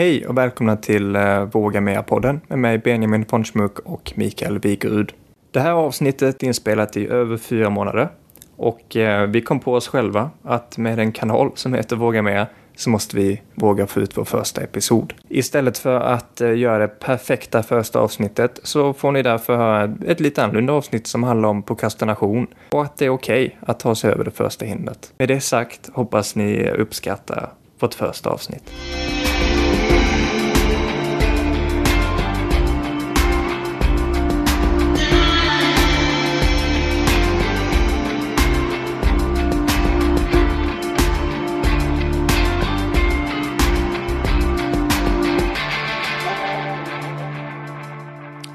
Hej och välkomna till eh, Våga Mer-podden med mig Benjamin von Schmuck och Mikael Wigerud. Det här avsnittet är inspelat i över fyra månader och eh, vi kom på oss själva att med en kanal som heter Våga Mer så måste vi våga få ut vår första episod. Istället för att eh, göra det perfekta första avsnittet så får ni därför höra ett lite annorlunda avsnitt som handlar om prokrastination och att det är okej okay att ta sig över det första hindret. Med det sagt hoppas ni uppskattar vårt första avsnitt.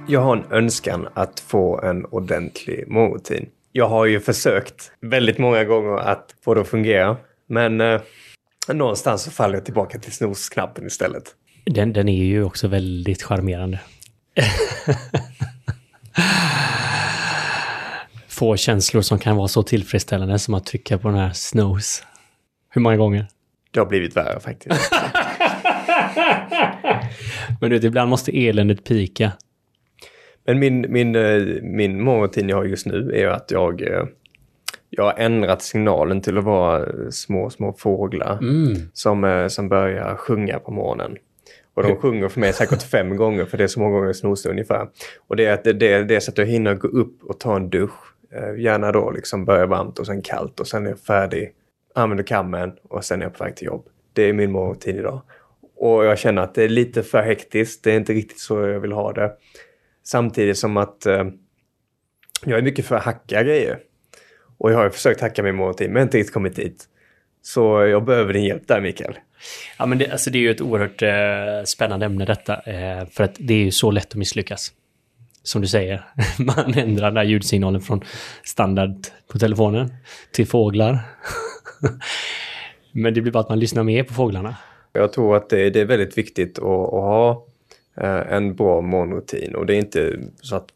Jag har en önskan att få en ordentlig morgonrutin. Jag har ju försökt väldigt många gånger att få det att fungera. Men eh, någonstans så faller jag tillbaka till snosknappen istället. Den, den är ju också väldigt charmerande. Få känslor som kan vara så tillfredsställande som att trycka på den här snooze. Hur många gånger? Det har blivit värre faktiskt. Men du vet, ibland måste eländet pika. Men min, min, eh, min morgonrutin jag har just nu är att jag, eh, jag har ändrat signalen till att vara små, små fåglar mm. som, eh, som börjar sjunga på morgonen. Och de sjunger för mig säkert fem gånger, för det är så många gånger jag snosar ungefär. Och det är, att det, det, det är så att jag hinner gå upp och ta en dusch. Gärna då liksom börja varmt och sen kallt och sen är jag färdig. Använder kammen och sen är jag på väg till jobb. Det är min morgonrutin idag. Och jag känner att det är lite för hektiskt. Det är inte riktigt så jag vill ha det. Samtidigt som att eh, jag är mycket för att hacka grejer. Och jag har försökt hacka min morgontin men inte riktigt kommit dit. Så jag behöver din hjälp där Mikael. Ja men det, alltså det är ju ett oerhört eh, spännande ämne detta. Eh, för att det är ju så lätt att misslyckas. Som du säger, man ändrar den här ljudsignalen från standard på telefonen till fåglar. men det blir bara att man lyssnar mer på fåglarna. Jag tror att det, det är väldigt viktigt att, att ha Eh, en bra morgonrutin. Och det är inte så att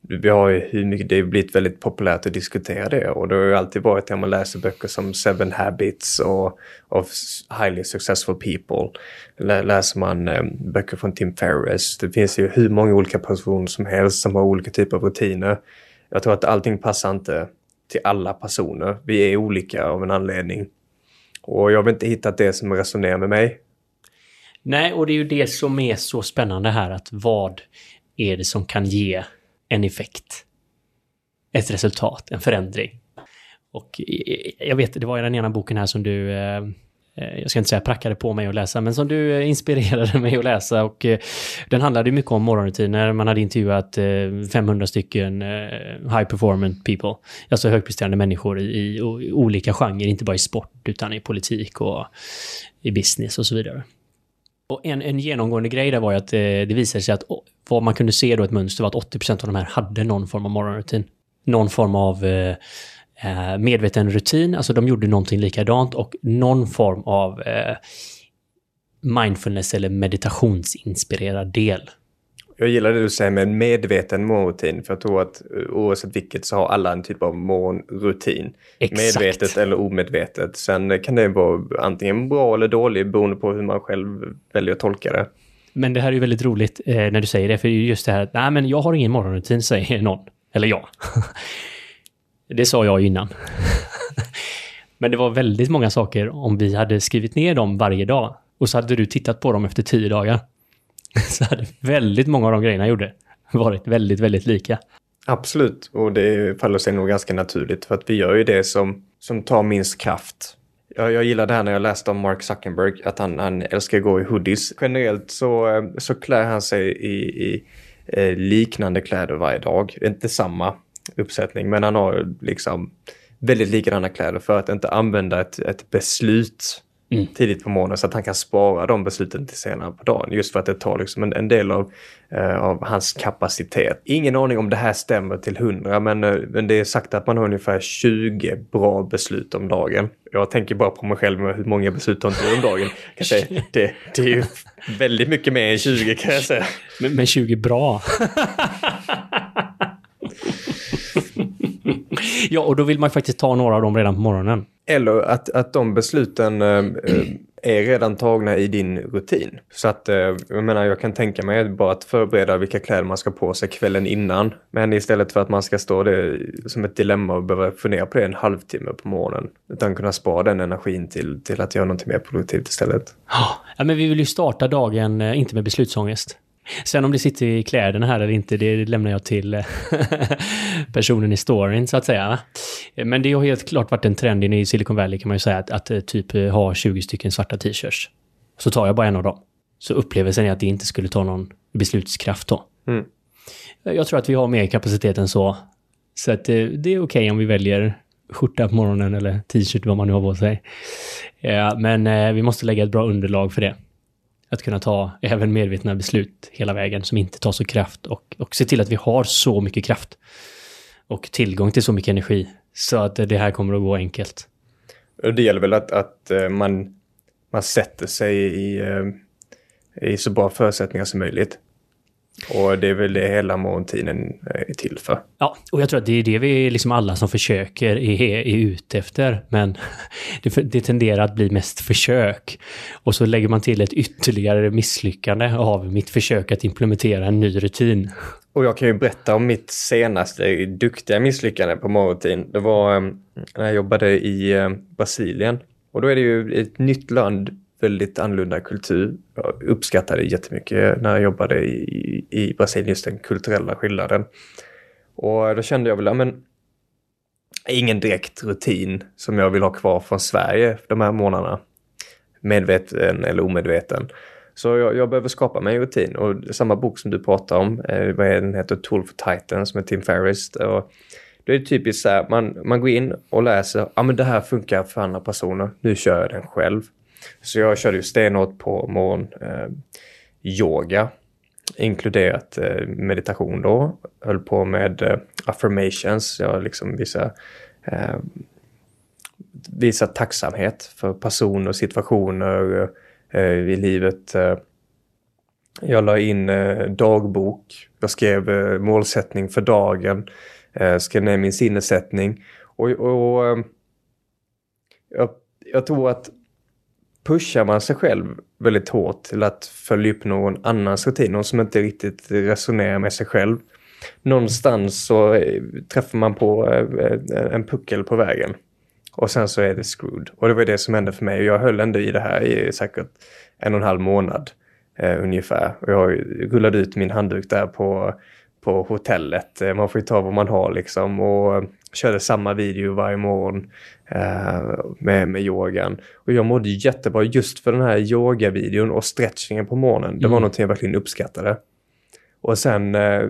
vi har ju hur mycket, det har blivit väldigt populärt att diskutera det och det har ju alltid varit när man läser böcker som Seven Habits och of Highly Successful People. Läser man eh, böcker från Tim Ferriss. Det finns ju hur många olika personer som helst som har olika typer av rutiner. Jag tror att allting passar inte till alla personer. Vi är olika av en anledning. Och jag har inte hittat det som resonerar med mig. Nej, och det är ju det som är så spännande här att vad är det som kan ge en effekt? Ett resultat, en förändring. Och eh, jag vet, det var i den ena boken här som du eh, eh, jag ska inte säga prackade på mig att läsa, men som du eh, inspirerade mig att läsa. Och den handlade mycket om morgonrutiner. Man hade intervjuat 500 stycken high performant people. Alltså högpresterande människor i, i olika genrer, inte bara i sport utan i politik och i business och så vidare. Och en, en genomgående grej där var ju att eh, det visade sig att vad man kunde se då ett mönster var att 80% av de här hade någon form av morgonrutin. Någon form av eh, eh, medveten rutin, alltså de gjorde någonting likadant och någon form av eh, mindfulness eller meditationsinspirerad del. Jag gillar det du säger med en medveten morgonrutin. För jag tror att eh, oavsett vilket så har alla en typ av morgonrutin. Exakt. Medvetet eller omedvetet. Sen kan det vara antingen bra eller dålig beroende på hur man själv väljer att tolka det. Men det här är ju väldigt roligt eh, när du säger det. För just det här att nej men jag har ingen morgonrutin säger någon. Eller jag. det sa jag innan. men det var väldigt många saker om vi hade skrivit ner dem varje dag. Och så hade du tittat på dem efter tio dagar. så hade väldigt många av de grejerna jag gjorde varit väldigt, väldigt lika. Absolut, och det faller sig nog ganska naturligt för att vi gör ju det som, som tar minst kraft. Jag, jag gillar det här när jag läste om Mark Zuckerberg, att han, han älskar att gå i hoodies. Generellt så, eh, så klär han sig i, i eh, liknande kläder varje dag. Inte samma uppsättning, men han har liksom väldigt likadana kläder för att inte använda ett, ett beslut mm. tidigt på morgonen så att han kan spara de besluten till senare på dagen. Just för att det tar liksom en, en del av, uh, av hans kapacitet. Ingen aning om det här stämmer till hundra men, uh, men det är sagt att man har ungefär 20 bra beslut om dagen. Jag tänker bara på mig själv med hur många beslut har inte om dagen. Säga, det, det är ju väldigt mycket mer än 20 kan jag säga. Men, men 20 bra. ja, och då vill man faktiskt ta några av dem redan på morgonen. Eller att, att de besluten äh, är redan tagna i din rutin. Så att, eh, jag menar, jag kan tänka mig bara att förbereda vilka kläder man ska på sig kvällen innan. Men istället för att man ska stå det som ett dilemma och behöva fundera på det en halvtimme på morgonen. Utan kunna spara den energin till, till att göra något mer produktivt istället. Ja, men vi vill ju starta dagen, inte med beslutsångest. Sen om det sitter i kläderna här eller inte, det lämnar jag till eh, personen i storyn så att säga. Men det har helt klart varit en trend i Silicon Valley kan man ju säga, att, att eh, typ eh, ha 20 stycken svarta t-shirts. Så tar jag bara en av dem. Så upplevelsen är att det inte skulle ta någon beslutskraft då. Mm. Jag tror att vi har mer kapacitet än så. Så att det är okej okay om vi väljer skjorta på morgonen eller t-shirt, vad man nu har på sig. Men vi måste lägga ett bra underlag för det. Att kunna ta även medvetna beslut hela vägen som inte tar så kraft och, och se till att vi har så mycket kraft och tillgång till så mycket energi så att det här kommer att gå enkelt. Det gäller väl att, att eh, man, man sätter sig i, eh, i så bra förutsättningar som möjligt. Och det är väl det hela morgontiden är till för. Ja, och jag tror att det är det vi liksom alla som försöker är, är ute efter. Men det, det tenderar att bli mest försök. Och så lägger man till ett ytterligare misslyckande av mitt försök att implementera en ny rutin. Och jag kan ju berätta om mitt senaste duktiga misslyckande på morgonrutin. Det var eh, när jag jobbade i eh, Brasilien. Och då är det ju ett nytt land väldigt annorlunda kultur. Jag uppskattade jättemycket när jag jobbade i, i Brasilien, just den kulturella skillnaden. Och då kände jag väl, ja men ingen direkt rutin som jag vill ha kvar från Sverige de här månaderna. Medveten eller omedveten. Så jag, jag behöver skapa mig en rutin och samma bok som du pratar om, eh, vad är den heter, Tool for Titans med Tim Ferriss. Och är typiskt så här, man, man går in och läser, ja men det här funkar för andra personer, nu kör jag den själv. Så jag körde ju stenhårt på morgon eh, yoga, inkluderat eh, meditation då. Höll på med eh, affirmations, jag liksom vissa eh, visa tacksamhet för personer och situationer eh, i livet. Eh. Jag la in eh, dagbok. Jag skrev eh, målsättning för dagen. Eh, skrev ner min sinnesättning. Och, och eh, jag, jag tror att pushar man sig själv väldigt hårt till att följa upp någon annans rutin, någon som inte riktigt resonerar med sig själv. Någonstans så eh, träffar man på eh, en puckel på vägen. Och sen så är det screwed. Och det var det som hände för mig. Jag höll ändå i det här i säkert en och en halv månad eh, ungefär. Och jag rullade ut min handduk där på, på hotellet. Eh, man får ju ta vad man har liksom. Och körde samma video varje morgon eh, med, med yogan. Och jag mådde jättebra just för den här yogavideon och stretchingen på morgonen. Det var mm. någonting jag verkligen uppskattade. Och sen, eh,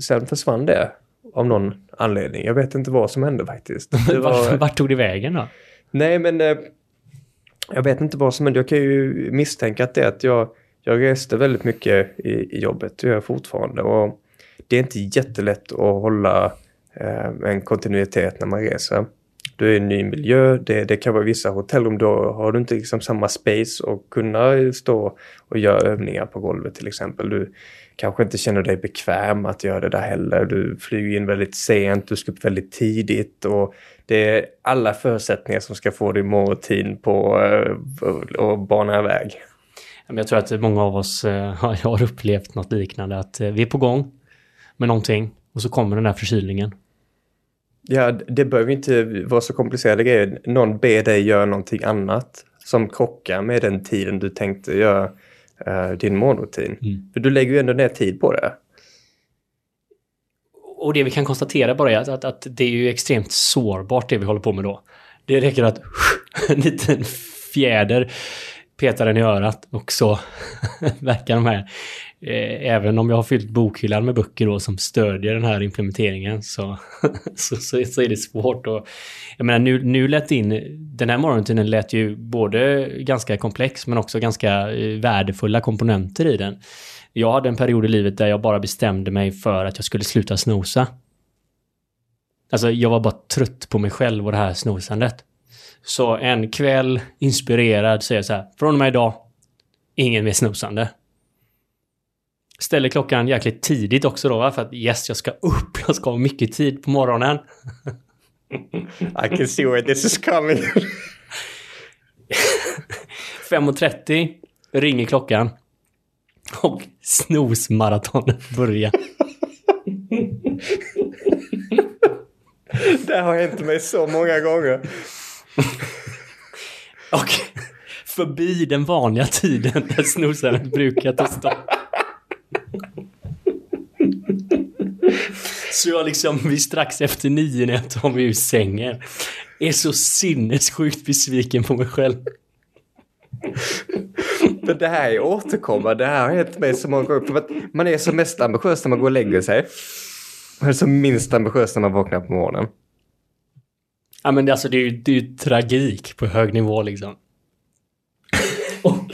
sen försvann det av någon anledning. Jag vet inte vad som hände faktiskt. Var... Vart tog det vägen då? Nej, men eh, jag vet inte vad som hände. Jag kan ju misstänka att det är att jag, jag reste väldigt mycket i, i jobbet. Det gör jag fortfarande. Och det är inte jättelätt att hålla Eh, en kontinuitet när man reser. Du är i en ny miljö, det, det kan vara vissa hotellrum, då har du inte liksom samma space och kunna stå och göra övningar på golvet till exempel. Du kanske inte känner dig bekväm att göra det där heller. Du flyger in väldigt sent, du ska upp väldigt tidigt och det är alla förutsättningar som ska få din morgonrutin på eh, att bana iväg. Jag tror att många av oss eh, har upplevt något liknande, att eh, vi är på gång med någonting och så kommer den där förkylningen. Ja, det behöver inte vara så komplicerade grejer. Någon ber dig göra någonting annat som krockar med den tiden du tänkte göra uh, din morgonrutin. Mm. För du lägger ju ändå ner tid på det. Och det vi kan konstatera bara är att, att, att, det är ju extremt sårbart det vi håller på med då. Det räcker att en liten fjäder petar den i örat och så verkar de här Eh, även om jag har fyllt bokhyllan med böcker då som stödjer den här implementeringen så, så, så, så, är det svårt Och, Jag menar nu, nu lät in... Den här morgontiden lät ju både ganska komplex men också ganska eh, värdefulla komponenter i den. Jag hade en period i livet där jag bara bestämde mig för att jag skulle sluta snosa. Alltså jag var bara trött på mig själv och det här snosandet. Så en kväll, inspirerad, säger jag så här, från och med idag, ingen mer snosande. Ställer klockan jäkligt tidigt också då, va? för att yes, jag ska upp, jag ska ha mycket tid på morgonen. I can see where this is coming. 5.30 ringer klockan. Och snosmaratonet börjar. Det har hänt mig så många gånger. Och förbi den vanliga tiden där snosaren brukar ta stopp. Så jag liksom, vi strax efter nio när jag tar mig ur sängen, är så sinnessjukt besviken på mig själv. Men det här är återkommande. Det här har hänt mig så många gånger. Man är som mest ambitiös när man går och lägger sig. Man är som minst ambitiös när man vaknar på morgonen. Ja men det, alltså, det är ju det är ju tragik på hög nivå liksom. och,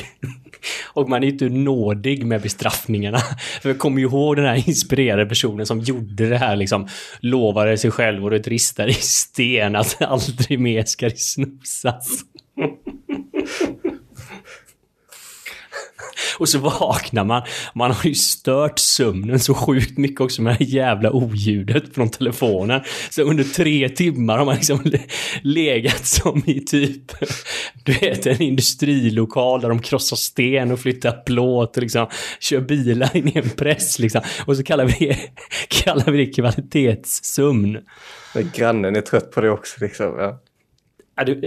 och man är ju inte nådig med bestraffningarna. För jag kommer ju ihåg den här inspirerade personen som gjorde det här liksom. Lovade sig själv och det ristade i sten att aldrig mer ska det snosas. Och så vaknar man. Man har ju stört sömnen så sjukt mycket också med det här jävla oljudet från telefonen. Så under tre timmar har man liksom le- legat som i typ, du vet en industrilokal där de krossar sten och flyttar plåt och liksom kör bilar in i en press liksom. Och så kallar vi det, kallar vi det kvalitetssömn. Men grannen är trött på det också liksom. Ja.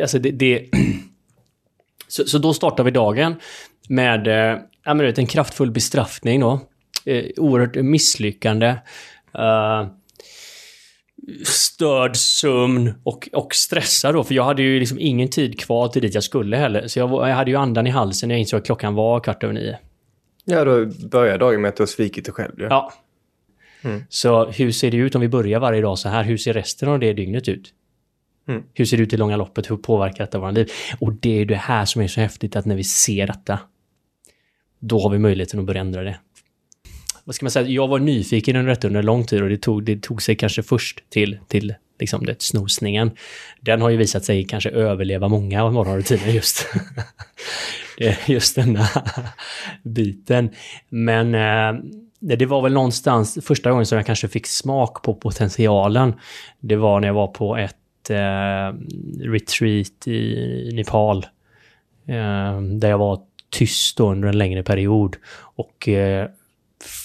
Alltså det, det... Så, så då startar vi dagen med eh, ja, men en kraftfull bestraffning då. Eh, oerhört misslyckande. Eh, störd sömn och, och stressad då, för jag hade ju liksom ingen tid kvar till dit jag skulle heller. Så jag, jag hade ju andan i halsen när jag insåg att klockan var kvart över nio. ja, då börjar dagen med att du har svikit dig själv. Ja. Ja. Mm. Så hur ser det ut om vi börjar varje dag så här? Hur ser resten av det dygnet ut? Mm. Hur ser det ut i långa loppet? Hur påverkar detta våra liv? Och det är ju det här som är så häftigt att när vi ser detta, då har vi möjligheten att börja ändra det. Vad ska man säga? Jag var nyfiken under detta under lång tid och det tog, det tog sig kanske först till, till liksom det, snosningen. Den har ju visat sig kanske överleva många av morgonrutiner just. Eh, just denna biten. Men det det var väl någonstans första gången som jag kanske fick smak på potentialen. Det var när jag var på ett eh, retreat i Nepal. Eh, där jag var tyst då under en längre period och eh,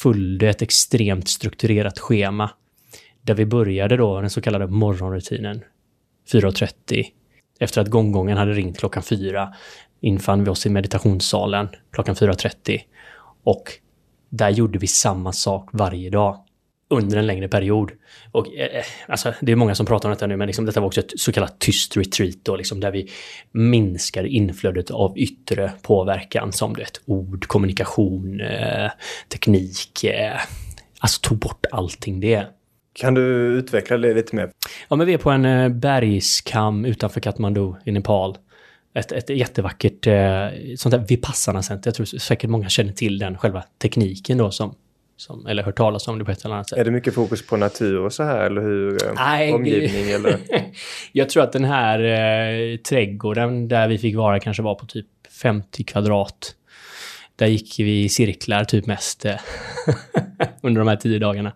följde ett extremt strukturerat schema. Där vi började då den så kallade morgonrutinen 4.30. Efter att gonggongen hade ringt klockan 4 infann vi oss i meditationssalen klockan 4.30. Och där gjorde vi samma sak varje dag. Under en längre period. Och eh, alltså, det är många som pratar om detta nu, men liksom, detta var också ett så kallat tyst retreat då, liksom, där vi minskade inflödet av yttre påverkan som det ord, kommunikation, eh, teknik. Eh, alltså tog bort allting det. Kan du utveckla det lite mer? Ja, men vi är på en eh, bergskam utanför Kathmandu i Nepal. Ett, ett jättevackert eh, sånt där Vipassana-center. Jag tror säkert många känner till den själva tekniken då som, som eller hört talas om det på ett eller annat sätt. Är det mycket fokus på natur och så här eller hur? eh, Nej, Omgivning eller? Jag tror att den här eh, trädgården där vi fick vara kanske var på typ 50 kvadrat. Där gick vi i cirklar typ mest eh, under de här tio dagarna.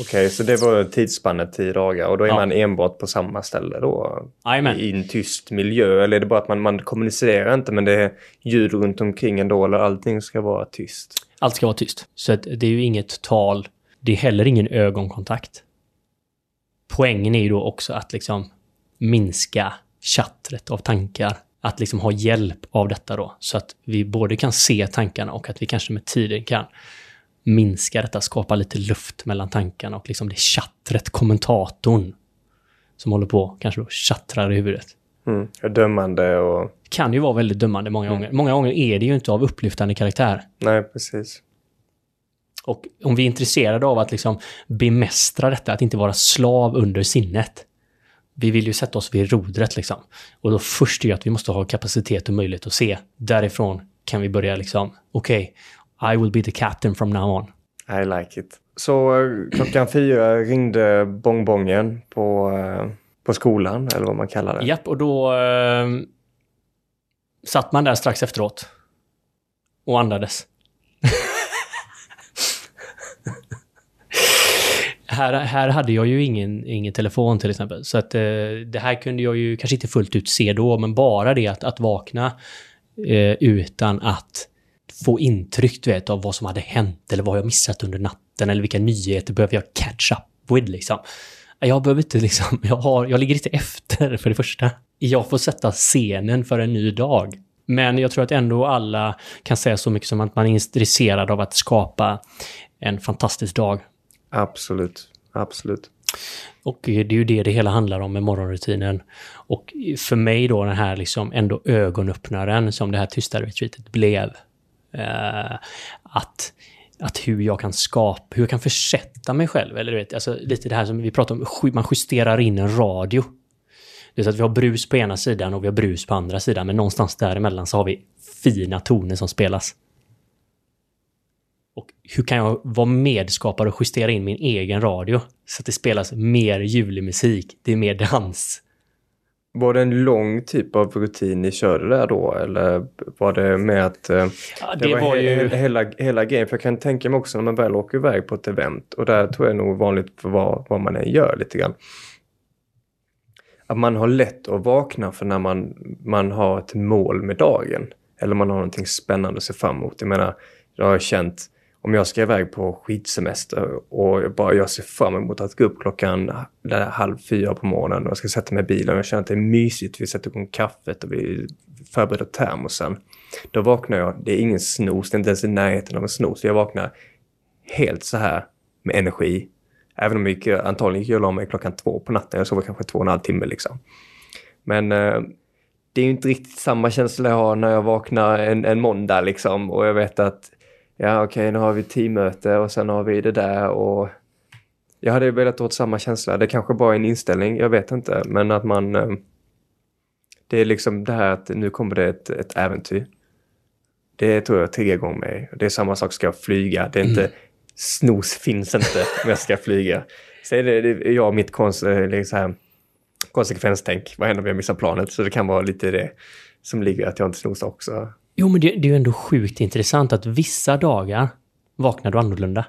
Okej, så det var tidsspannet tio dagar och då är Ja. man enbart på samma ställe då? Jajamän. I en tyst miljö? Eller är det bara att man, man kommunicerar inte men det är ljud runt omkring ändå eller allting ska vara tyst? Allt ska vara tyst. Så att det är ju inget tal. Det är heller ingen ögonkontakt. Poängen är ju då också att liksom minska chattret av tankar. Att liksom ha hjälp av detta då. Så att vi både kan se tankarna och att vi kanske med tiden kan minska detta, skapa lite luft mellan tankarna och liksom det chattret, kommentatorn som håller på, kanske då chattrar i huvudet. Mm. Dömande och... kan ju vara väldigt dömande många gånger. Många gånger är det ju inte av upplyftande karaktär. Nej, precis. Och om vi är intresserade av att liksom bemästra detta, att inte vara slav under sinnet. Vi vill ju sätta oss vid rodret liksom. Och då först är det att vi måste ha kapacitet och möjlighet att se. Därifrån kan vi börja liksom, okej, I will be the captain from now on. I like it. Så eh, klockan fyra ringde bongbongen på, eh, på skolan eller vad man kallar det. Japp, och då eh, satt man där strax efteråt. Och andades. här, här hade jag ju ingen, ingen telefon till exempel. Så att eh, det här kunde jag ju kanske inte fullt ut se då, men bara det att, att vakna eh, utan att få intryck du vet, av vad som hade hänt eller vad jag missat under natten eller vilka nyheter behöver jag catch up with liksom. Jag behöver inte liksom, jag, har, jag ligger inte efter för det första. Jag får sätta scenen för en ny dag. Men jag tror att ändå alla kan säga så mycket som att man är intresserad av att skapa en fantastisk dag. Absolut, absolut. Och det är ju det det hela handlar om med morgonrutinen. Och för mig då den här liksom ändå ögonöppnaren som det här tysta retreatet blev. Eh, att, att hur jag kan skapa, hur jag kan försätta mig själv. Eller du vet, alltså lite det här som vi pratar om, man justerar in en radio. Det är så att vi har brus på ena sidan och vi har brus på andra sidan, men någonstans däremellan så har vi fina toner som spelas. Och hur kan jag vara medskapare och justera in min egen radio så att det spelas mer julmusik, det är mer dans. Var det en lång typ av rutin ni körde där då eller var det med att eh, ja, det, det, var, var ju... hela, hela grejen? För jag kan tänka mig också när man väl åker iväg på ett event och där tror jag nog vanligt för vad, vad man än gör lite grann. Att man har lätt att vakna för när man, man har ett mål med dagen. Eller man har någonting spännande att se fram emot. Jag menar, jag har känt om jag ska iväg på skidsemester och jag bara jag ser fram emot att gå upp klockan där halv fyra på morgonen och jag ska sätta mig i bilen och jag känner att det är mysigt. Vi sätter igång kaffet och vi förbereder termosen. Då vaknar jag, det är ingen snos, det är inte ens i närheten av en snos. Jag vaknar helt så här med energi. Även om jag gick, antagligen gick jag la mig klockan två på natten. Jag sov kanske två och en halv timme liksom. Men eh, det är ju inte riktigt samma känsla jag har när jag vaknar en, en måndag liksom och jag vet att ja okej, okay, nu har vi teammöte och sen har vi det där och jag hade velat åt samma känsla. Det kanske bara är en inställning, jag vet inte, men att man eh, det är liksom det här att nu kommer det ett, ett äventyr. Det tror jag triggar igång mig. Det är samma sak, ska jag flyga? Det är inte, mm. snos finns inte om jag ska flyga. Så är det, det jag och mitt konst, liksom här, konsekvenstänk. Vad händer om jag missar planet? Så det kan vara lite det som ligger att jag inte snosar också. Jo, men det, det är ju ändå sjukt intressant att vissa dagar vaknar du annorlunda.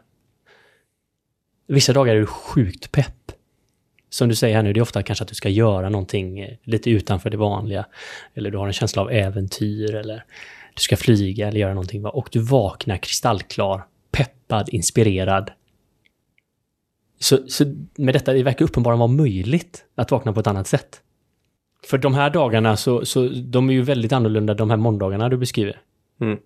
Vissa dagar är du sjukt pepp. Som du säger här nu, det är ofta kanske att du ska göra någonting eh, lite utanför det vanliga. Eller du har en känsla av äventyr eller du ska flyga eller göra någonting. Och du vaknar kristallklar, peppad, inspirerad. Så, så med detta, det verkar uppenbarligen vara möjligt att vakna på ett annat sätt. För de här dagarna så, så de är ju väldigt annorlunda, de här måndagarna du beskriver. Mm.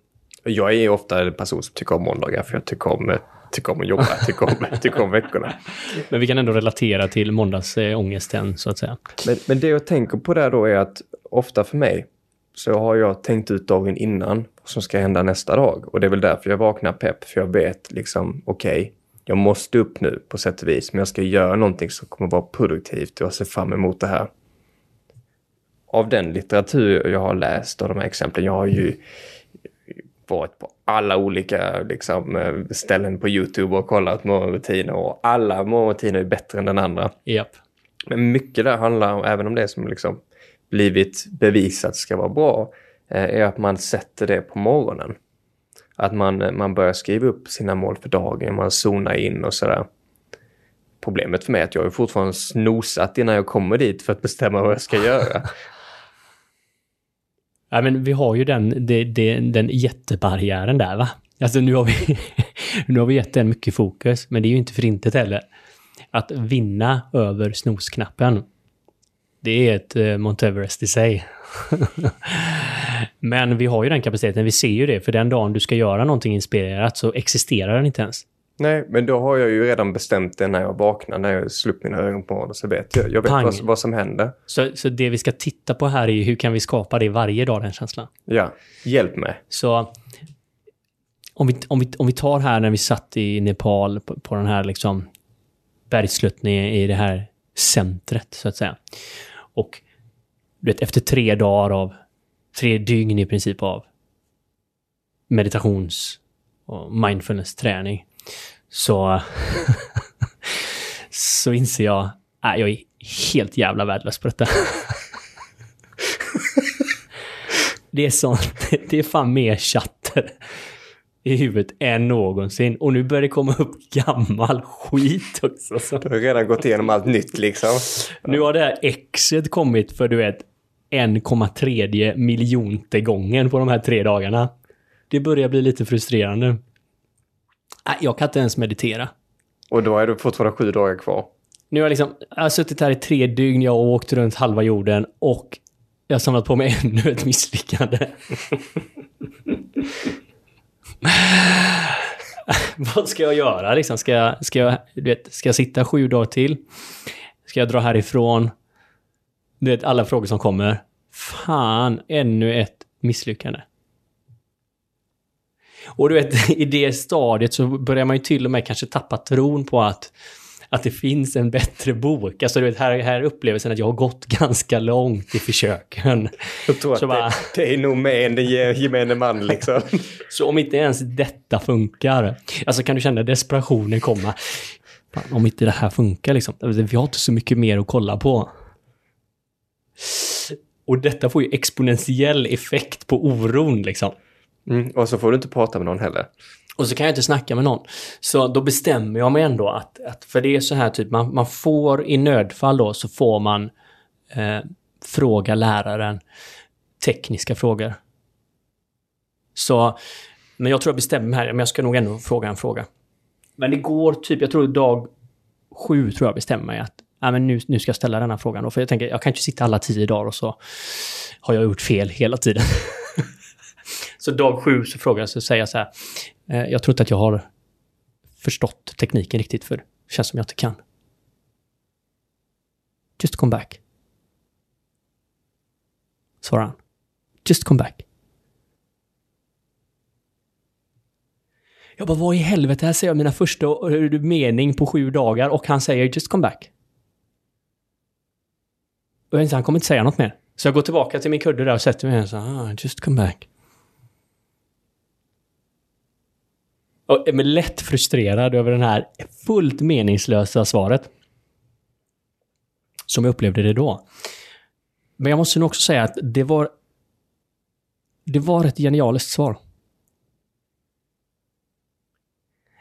Jag är ofta en person som tycker om måndagar för jag tycker om, tycker om att jobba, tycker om, tycker om veckorna. Men vi kan ändå relatera till måndagsångesten så att säga. Men, men det jag tänker på där då är att ofta för mig så har jag tänkt ut dagen innan vad som ska hända nästa dag. Och det är väl därför jag vaknar pepp, för jag vet liksom okej, okay, jag måste upp nu på sätt och vis, men jag ska göra någonting som kommer vara produktivt och jag ser fram emot det här av den litteratur jag har läst och de här exemplen, jag har ju varit på alla olika liksom, eh, ställen på YouTube och kollat morgonrutiner och alla morgonrutiner är bättre än den andra. Yep. Men mycket där handlar om, även om det som liksom blivit bevisat ska vara bra, eh, är att man sätter det på morgonen. Att man, eh, man börjar skriva upp sina mål för dagen, man zonar in och sådär. Problemet för mig är att jag är fortfarande snosat innan jag kommer dit för att bestämma vad jag ska göra. Ja, men vi har ju den, det, det, den jättebarriären där va? Alltså nu har, vi, nu har vi gett den mycket fokus, men det är ju inte för intet heller. Att vinna över snosknappen, det är ett eh, Mount Everest i sig. men vi har ju den kapaciteten, vi ser ju det, för den dagen du ska göra någonting inspirerat så existerar den inte ens. Nej, men då har jag ju redan bestämt det när jag vaknar, när jag slår upp mina ögon på morgonen så vet jag. Jag vet vad, vad, som händer. Så, så det vi ska titta på här är hur kan vi skapa det varje dag, den känslan? Ja, hjälp mig. Så om vi, om vi, om vi tar här när vi satt i Nepal på, på den här liksom bergssluttningen i det här centret, så att säga. Och du vet, efter tre dagar av, tre dygn i princip av meditations och mindfulness-träning så, så inser jag att jag är helt jävla värdelös på detta. det är sånt, det är fan mer chatter i huvudet än någonsin. Och nu börjar det komma upp gammal skit också. Du har redan gått igenom allt nytt liksom. Nu har det här exet kommit för du vet 1,3 miljonte gången på de här tre dagarna. Det börjar bli lite frustrerande. Nej, jag kan inte ens meditera. Och då är det fortfarande sju dagar kvar. Nu har jag liksom, jag har suttit här i tre dygn, jag har åkt runt halva jorden och jag har samlat på mig ännu ett misslyckande. Vad ska jag göra liksom? Ska jag, ska, jag, du vet, ska jag sitta sju dagar till? Ska jag dra härifrån? Du vet, alla frågor som kommer. Fan, ännu ett misslyckande. Och du vet, i det stadiet så börjar man ju till och med kanske tappa tron på att, att det finns en bättre bok. Alltså du vet, här, här upplevelsen att jag har gått ganska långt i försöken. Jag tror Så att bara- det, det är nog med en ge- gemene man liksom. Så om inte ens detta funkar, alltså kan du känna desperationen komma? Fan, om inte det här funkar liksom, vi har inte så mycket mer att kolla på. Och detta får ju exponentiell effekt på oron liksom. Mm, och så får du inte prata med någon heller. Och så kan jag inte snacka med någon. Så då bestämmer jag mig ändå att, att för det är så här typ, man, man får i nödfall då så får man eh, fråga läraren tekniska frågor. Så, men jag tror jag bestämmer mig här, men jag ska nog ändå fråga en fråga. Men det går typ, jag tror dag sju tror jag bestämmer mig att ja, men nu, nu ska jag ställa den här frågan då. För jag tänker, jag kan inte sitta alla tio dagar och så har jag gjort fel hela tiden. så dag sju så frågar jag, så säger jag så här. Eh, jag tror inte att jag har förstått tekniken riktigt för det känns som jag inte kan. Just come back. Svarar han. Just come back. Jag bara, vad i helvete, här säger jag mina första eh, mening på sju dagar och han säger just come back. Och jag tänkte, han kommer inte säga något mer. Så jag går tillbaka till min kudde där och sätter mig och så ah, just come back. Och är lätt frustrerad över den här fullt meningslösa svaret. Som jag upplevde det då. Men jag måste nog också säga att det var... Det var ett genialiskt svar.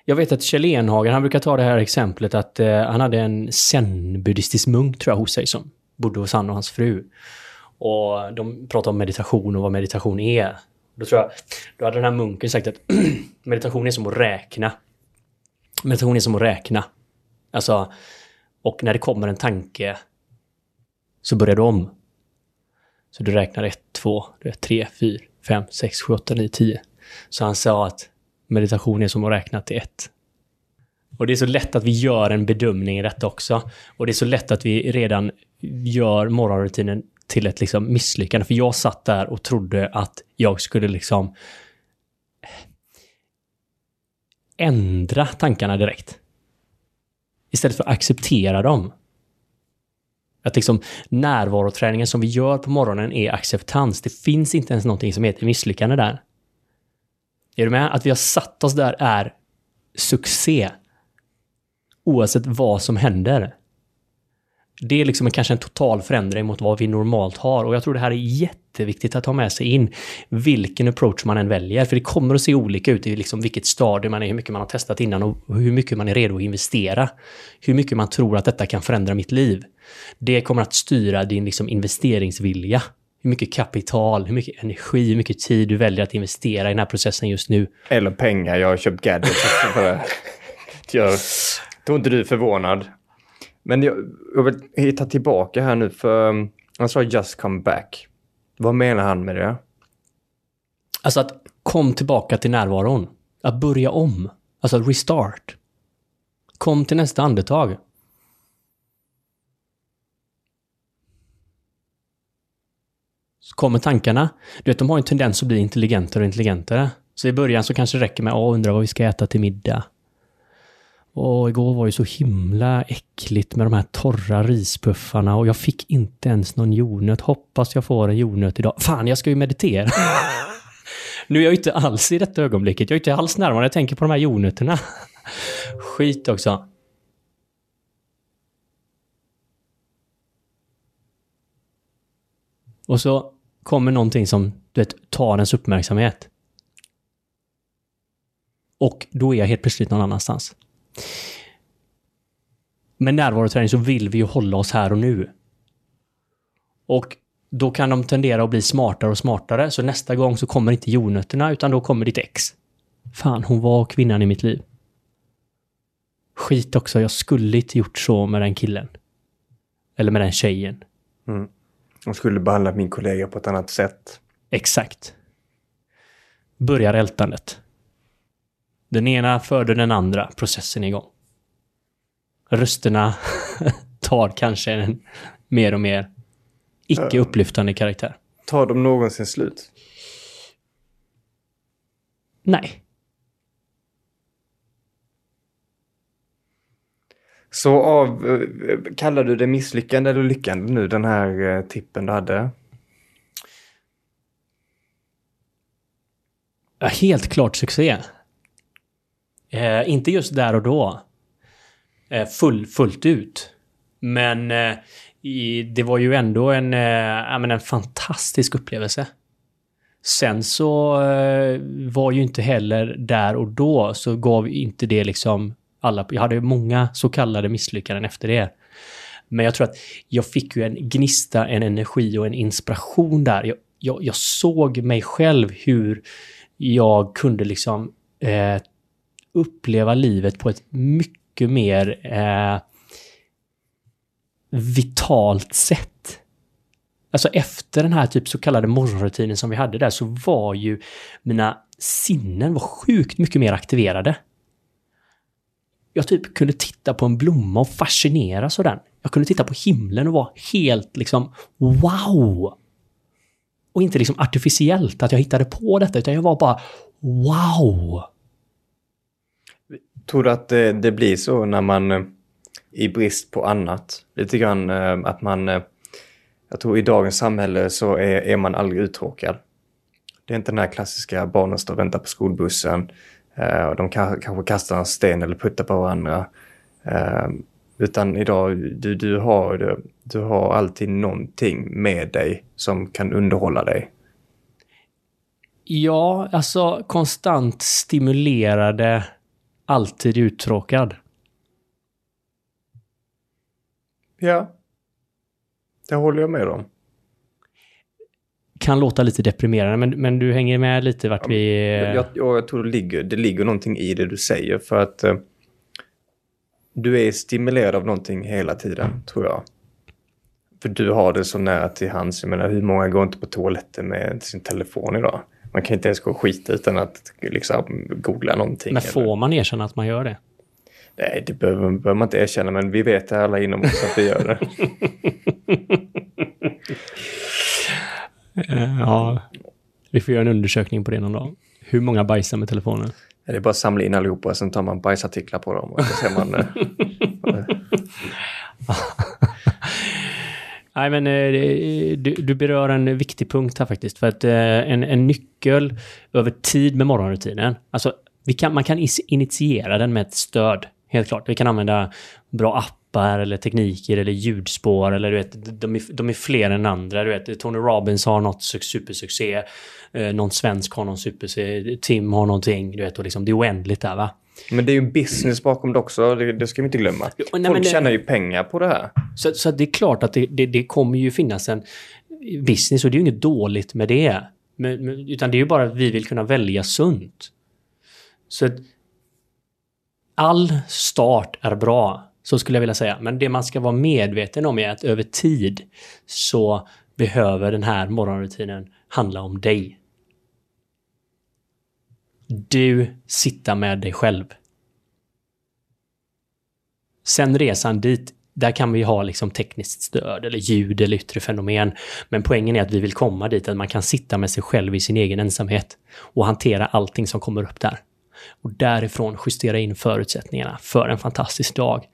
Jag vet att Kjell Enhagen, han brukar ta det här exemplet att eh, han hade en zen-buddhistisk munk tror jag hos sig som bodde hos han och hans fru. Och de pratade om meditation och vad meditation är. Då tror jag, då hade den här munken sagt att meditation är som att räkna. Meditation är som att räkna. Alltså, och när det kommer en tanke så börjar du om. Så du räknar 1, 2, 3, 4, 5, 6, 7, 8, 9, 10. Så han sa att meditation är som att räkna till 1. Och det är så lätt att vi gör en bedömning i detta också. Och det är så lätt att vi redan gör morgonrutinen till ett liksom misslyckande. För jag satt där och trodde att jag skulle liksom eh, ändra tankarna direkt. Istället för att acceptera dem. Att liksom närvaroträningen som vi gör på morgonen är acceptans. Det finns inte ens någonting som heter misslyckande där. Är du med? Att vi har satt oss där är succé. Oavsett vad som händer. Det är liksom kanske en total förändring mot vad vi normalt har och jag tror det här är jätteviktigt att ha med sig in vilken approach man än väljer. För det kommer att se olika ut i liksom vilket stadie man är, hur mycket man har testat innan och hur mycket man är redo att investera. Hur mycket man tror att detta kan förändra mitt liv. Det kommer att styra din liksom investeringsvilja. Hur mycket kapital, hur mycket energi, hur mycket tid du väljer att investera i den här processen just nu. Eller pengar, jag har köpt gadgets tror inte du är förvånad. Men jag, jag vill hitta tillbaka här nu för um, han sa just come back. Vad menar han med det? Alltså att kom tillbaka till närvaron. Att börja om. Alltså restart. Kom till nästa andetag. Så kommer tankarna. Du vet, de har en tendens att bli intelligentare och intelligentare. Så i början så kanske det räcker med att undra vad vi ska äta till middag. Och igår var ju så himla äckligt med de här torra rispuffarna och jag fick inte ens någon jordnöt. Hoppas jag får en jordnöt idag. Fan, jag ska ju meditera. nu är jag ju inte alls i detta ögonblicket. Jag är inte alls närvarande. Jag tänker på de här jordnötterna. Skit också. Och så kommer någonting som, du vet, tar ens uppmärksamhet. Och då är jag helt plötsligt någon annanstans. Med närvaroträning så vill vi ju hålla oss här och nu. Och då kan de tendera att bli smartare och smartare. Så nästa gång så kommer inte jordnötterna, utan då kommer ditt ex. Fan, hon var kvinnan i mitt liv. Skit också, jag skulle inte gjort så med den killen. Eller med den tjejen. Mm. De skulle behandlat min kollega på ett annat sätt. Exakt. Börjar ältandet. Den ena föder den andra, processen igång. Rösterna tar kanske en mer och mer icke upplyftande karaktär. Tar de någonsin slut? Nej. Så av, eh, kallar du det misslyckande eller lyckande nu, den här eh, tippen du hade? Ja, Helt klart succé. Eh, inte just där och då. Eh, full, fullt ut. Men eh, i, det var ju ändå en, eh, ja, men en fantastisk upplevelse. Sen så eh, var ju inte heller där och då så gav inte det liksom alla... Jag hade ju många så kallade misslyckanden efter det. Men jag tror att jag fick ju en gnista, en energi och en inspiration där. Jag, jag, jag såg mig själv hur jag kunde liksom eh, uppleva livet på ett mycket mer eh, vitalt sätt. Alltså efter den här typ så kallade morgonrutinen som vi hade där så var ju mina sinnen var sjukt mycket mer aktiverade. Jag typ kunde titta på en blomma och fascineras av den. Jag kunde titta på himlen och vara helt liksom wow! Och inte liksom artificiellt att jag hittade på detta utan jag var bara wow! Tror du att det, det blir så när man eh, i brist på annat, lite grann eh, att man, eh, jag tror i dagens samhälle så är, är man aldrig uttråkad. Det är inte den här klassiska barnen står och väntar på skolbussen och de kanske kastar en sten eller puttar på varandra. Utan idag, du, du, har, du har alltid någonting med dig som kan underhålla dig. Ja, alltså konstant stimulerade, alltid uttråkad. Ja, det håller jag med om. Kan låta lite deprimerande, men, men du hänger med lite vart vi... Jag, jag, jag tror det ligger, det ligger någonting i det du säger för att eh, du är stimulerad av någonting hela tiden, tror jag. För du har det så nära till hands. Jag menar, hur många går inte på toaletten med sin telefon idag? Man kan inte ens gå och skita utan att liksom googla någonting. Men eller- får man erkänna att man gör det? Nej, det behöver, behöver man inte erkänna, men vi vet det alla inom oss att vi gör det. Eh, Ja, vi får göra en undersökning på det någon dag. Hur många bajsar med telefonen? Det är bara att samla in allihopa och sen tar man bajsartiklar på dem. Och så ser man, eh, Nej, men eh, du, du berör en viktig punkt här faktiskt. För att eh, en, en nyckel över tid med morgonrutinen. Alltså, vi kan, man kan initiera den med ett stöd. Helt klart. Vi kan använda bra appar eller tekniker eller ljudspår. Eller du vet, de är, de är fler än andra. Du vet, Tony Robbins har något supersuccé. Eh, någon svensk har någon supersuccé. Tim har någonting. Du vet, och liksom, det är oändligt där va men det är ju en business bakom det också, det, det ska vi inte glömma. Jo, nej, Folk det- tjänar ju pengar på det här. Så, så det är klart att det, det, det kommer ju finnas en business och det är ju inget dåligt med det. Men, men, utan det är ju bara att vi vill kunna välja sunt. Så att all start är bra, så skulle jag vilja säga. Men det man ska vara medveten om är att över tid så behöver den här morgonrutinen handla om dig. Du sitta med dig själv. Sen resan dit, där kan vi ha liksom tekniskt stöd eller ljud eller yttre fenomen. Men poängen är att vi vill komma dit att man kan sitta med sig själv i sin egen ensamhet och hantera allting som kommer upp där. Och därifrån justera in förutsättningarna för en fantastisk dag.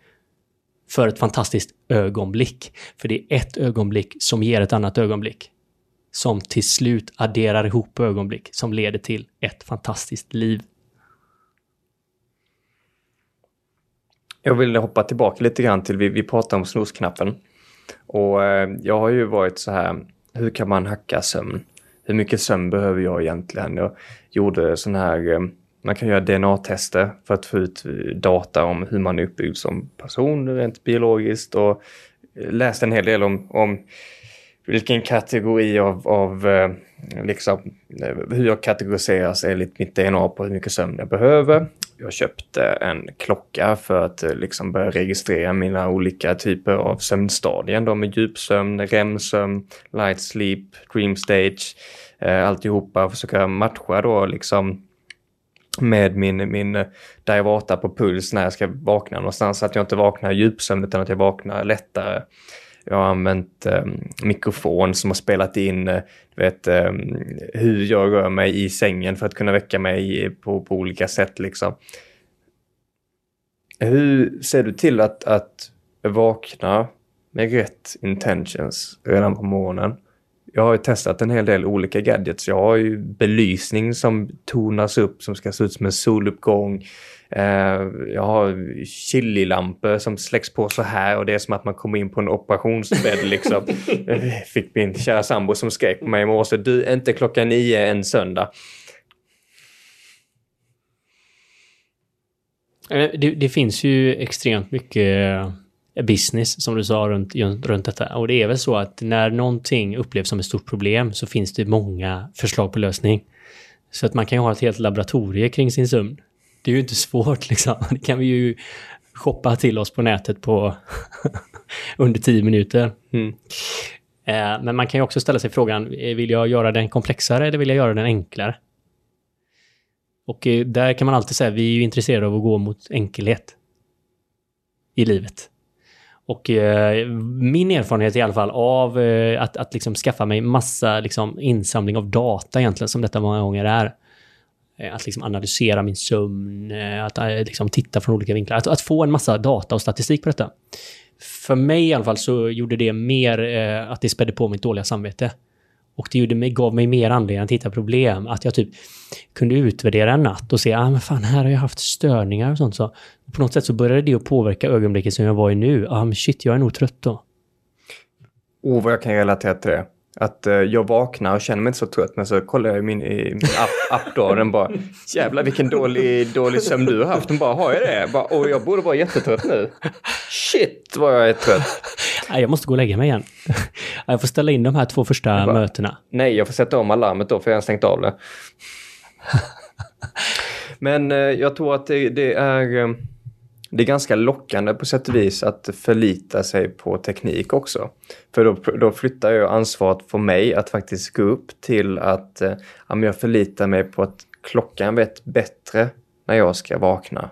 För ett fantastiskt ögonblick. För det är ett ögonblick som ger ett annat ögonblick. Som till slut adderar ihop ögonblick som leder till ett fantastiskt liv. Jag vill hoppa tillbaka lite grann till, vi, vi pratade om snosknappen. Och eh, jag har ju varit så här, hur kan man hacka sömn? Hur mycket sömn behöver jag egentligen? Jag gjorde sån här, eh, man kan göra DNA-tester för att få ut eh, data om hur man är uppbyggd som person rent biologiskt och läste en hel del om, om vilken kategori av, av eh, liksom, eh, hur jag kategoriseras enligt mitt DNA på hur mycket sömn jag behöver. Jag köpte en klocka för att eh, liksom börja registrera mina olika typer av sömnstadien De med djupsömn, REM-sömn, light sleep, dream stage, eh, alltihopa. Försöka matcha då liksom med min, min derivata på puls när jag ska vakna någonstans. Så att jag inte vaknar djupsömn utan att jag vaknar lättare. Jag har använt eh, mikrofon som har spelat in eh, vet, eh, hur jag rör mig i sängen för att kunna väcka mig på, på olika sätt. Liksom. Hur ser du till att, att vakna med rätt intentions redan på morgonen? Jag har ju testat en hel del olika gadgets. Jag har ju belysning som tonas upp som ska se ut som en soluppgång. Eh, jag har chililampor som släcks på så här och det är som att man kommer in på en operationsbädd liksom. Fick min kära sambo som skrek på mig i morse. Du, är inte klockan nio en söndag. Eh, det, det, finns ju extremt mycket business som du sa runt, runt detta. Och det är väl så att när någonting upplevs som ett stort problem så finns det många förslag på lösning. Så att man kan ju ha ett helt laboratorium kring sin sömn. Det är ju inte svårt liksom. Det kan vi ju shoppa till oss på nätet på under tio minuter. Mm. Eh, men man kan ju också ställa sig frågan, eh, vill jag göra den komplexare eller vill jag göra den enklare? Och eh, där kan man alltid säga, vi är ju intresserade av att gå mot enkelhet i livet. Och eh, min erfarenhet i alla fall av att, att liksom skaffa mig massa liksom, insamling av data egentligen, som detta många gånger är. Eh, att liksom analysera min sömn, eh, att eh, liksom titta från olika vinklar. Att, att, få en massa data och statistik på detta. För mig i alla fall så gjorde det mer eh, att det spädde på mitt dåliga samvete. Och det gjorde mig, gav mig mer anledning att hitta problem. Att jag typ kunde utvärdera en natt och se, ah men fan, här har jag haft störningar och sånt. Så på något sätt så började det att påverka ögonblicket som jag var i nu. Ah men shit, jag är nog trött då. Oh, vad jag kan relatera till det. Att uh, jag vaknar och känner mig inte så trött men så kollar jag i min, i min app, app då och den bara jävlar vilken dålig, dålig sömn du har haft. Den bara har jag det? Bara, och jag borde vara jättetrött nu. Shit vad jag är trött. jag måste gå och lägga mig igen. Jag får ställa in de här två första bara, mötena. Nej, jag får sätta om alarmet då för jag har stängt av det. men uh, jag tror att det, det är uh, det är ganska lockande på sätt och vis att förlita sig på teknik också. För då, då flyttar jag ansvaret för mig att faktiskt gå upp till att eh, ja, jag förlitar mig på att klockan vet bättre när jag ska vakna.